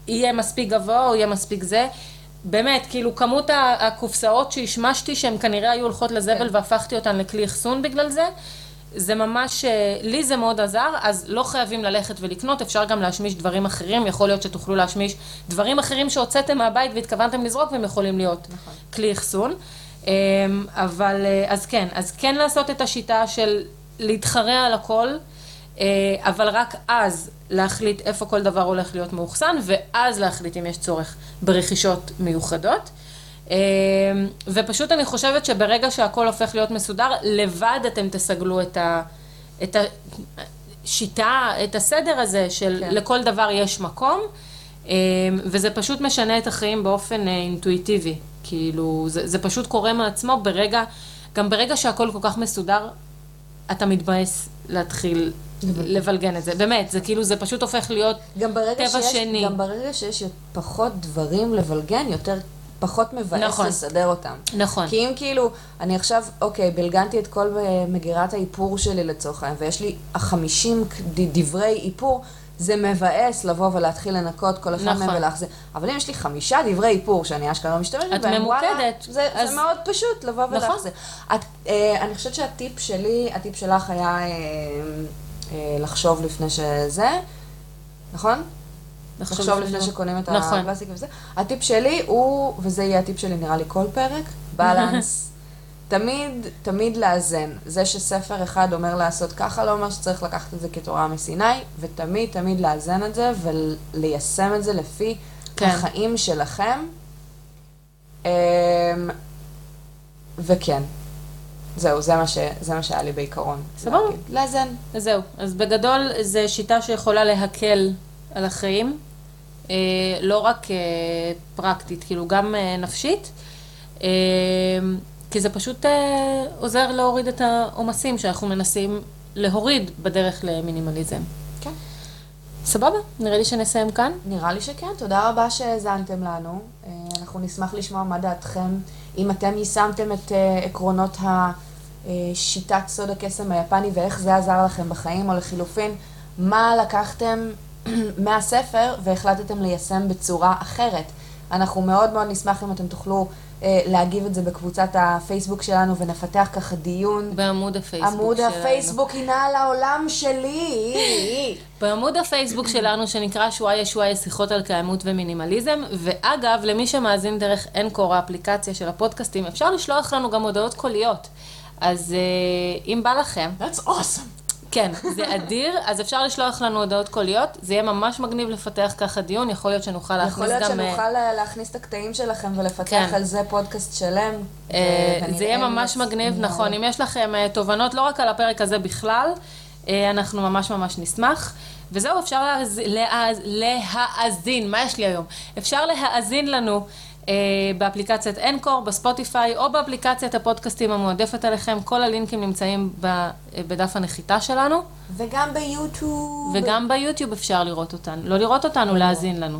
יהיה מספיק גבוה או יהיה מספיק זה. באמת, כאילו כמות הקופסאות שהשמשתי, שהן כנראה היו הולכות לזבל כן. והפכתי אותן לכלי אחסון בגלל זה, זה ממש, אה, לי זה מאוד עזר, אז לא חייבים ללכת ולקנות, אפשר גם להשמיש דברים אחרים, יכול להיות שתוכלו להשמיש דברים אחרים שהוצאתם מהבית והתכוונתם לזרוק והם יכולים להיות נכון. כלי אחסון. אמ, אבל, אה, אז כן, אז כן לעשות את השיטה של להתחרע על הכל, אבל רק אז להחליט איפה כל דבר הולך להיות מאוחסן, ואז להחליט אם יש צורך ברכישות מיוחדות. אמ, ופשוט אני חושבת שברגע שהכל הופך להיות מסודר, לבד אתם תסגלו את, ה, את השיטה, את הסדר הזה של כן. לכל דבר יש מקום, אמ, וזה פשוט משנה את החיים באופן אה, אינטואיטיבי. כאילו, זה, זה פשוט קורה מעצמו ברגע, גם ברגע שהכל כל כך מסודר, אתה מתבאס להתחיל לבלגן את זה. באמת, זה כאילו, זה פשוט הופך להיות גם ברגע טבע שיש, שני. גם ברגע שיש פחות דברים לבלגן, יותר, פחות מבאס נכון. לסדר אותם. נכון. כי אם כאילו, אני עכשיו, אוקיי, בלגנתי את כל אה, מגירת האיפור שלי לצורך העניין, ויש לי החמישים ד- דברי איפור, זה מבאס לבוא ולהתחיל לנקות כל אחד נכון. מהם ולהחזיר. אבל אם יש לי חמישה דברי איפור שאני אשכרה משתמשת בהם, וואלה, ממוקדת. זה, אז- זה מאוד פשוט לבוא נכון. ולהחזיר. את, אה, אני חושבת שהטיפ שלי, הטיפ שלך היה אה, לחשוב לפני שזה, נכון? לחשוב לפני שקונים את נכון. הפלסטיק וזה. הטיפ שלי הוא, וזה יהיה הטיפ שלי נראה לי כל פרק, בלנס. תמיד, תמיד לאזן. זה שספר אחד אומר לעשות ככה, לא אומר שצריך לקחת את זה כתורה מסיני, ותמיד, תמיד לאזן את זה וליישם את זה לפי כן. החיים שלכם. אמ, וכן, זהו, זה מה, ש, זה מה שהיה לי בעיקרון. סבבה. לאזן. אז זהו, אז בגדול זו שיטה שיכולה להקל על החיים, אה, לא רק אה, פרקטית, כאילו גם אה, נפשית, אה, כי זה פשוט אה, עוזר להוריד את העומסים שאנחנו מנסים להוריד בדרך למינימליזם. כן. סבבה? נראה לי שנסיים כאן. נראה לי שכן, תודה רבה שהאזנתם לנו. אה, אנחנו נשמח לשמוע מה דעתכם, אם אתם יישמתם את אה, עקרונות השיטת סוד הקסם היפני ואיך זה עזר לכם בחיים, או לחילופין, מה לקחתם מהספר והחלטתם ליישם בצורה אחרת. אנחנו מאוד מאוד נשמח אם אתם תוכלו אה, להגיב את זה בקבוצת הפייסבוק שלנו ונפתח ככה דיון. בעמוד הפייסבוק עמוד שלנו. הפייסבוק הינה על העולם שלי. בעמוד הפייסבוק שלנו שנקרא שוואיה שוואיה שיחות על קיימות ומינימליזם, ואגב, למי שמאזין דרך אנקור האפליקציה של הפודקאסטים, אפשר לשלוח לנו גם הודעות קוליות. אז אה, אם בא לכם, That's awesome. כן, זה אדיר, אז אפשר לשלוח לנו הודעות קוליות, זה יהיה ממש מגניב לפתח ככה דיון, יכול להיות שנוכל יכול להכניס להיות גם... אה, שנוכל אה, להכניס את הקטעים שלכם ולפתח כן. על זה פודקאסט שלם. אה, זה יהיה ממש מגניב, נראה נכון. אם יש לכם תובנות, לא רק על הפרק הזה בכלל, אנחנו ממש ממש נשמח. וזהו, אפשר להאז- להאז- להאזין, מה יש לי היום? אפשר להאזין לנו באפליקציית אנקור, בספוטיפיי, או באפליקציית הפודקאסטים המועדפת עליכם. כל הלינקים נמצאים אה, בדף הנחיתה שלנו, וגם ביוטיוב. וגם ביוטיוב אפשר לראות אותנו. לא לראות אותנו, להאזין לנו.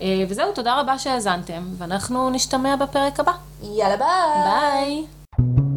אה, וזהו, תודה רבה שהאזנתם, ואנחנו נשתמע בפרק הבא. יאללה ביי. ביי!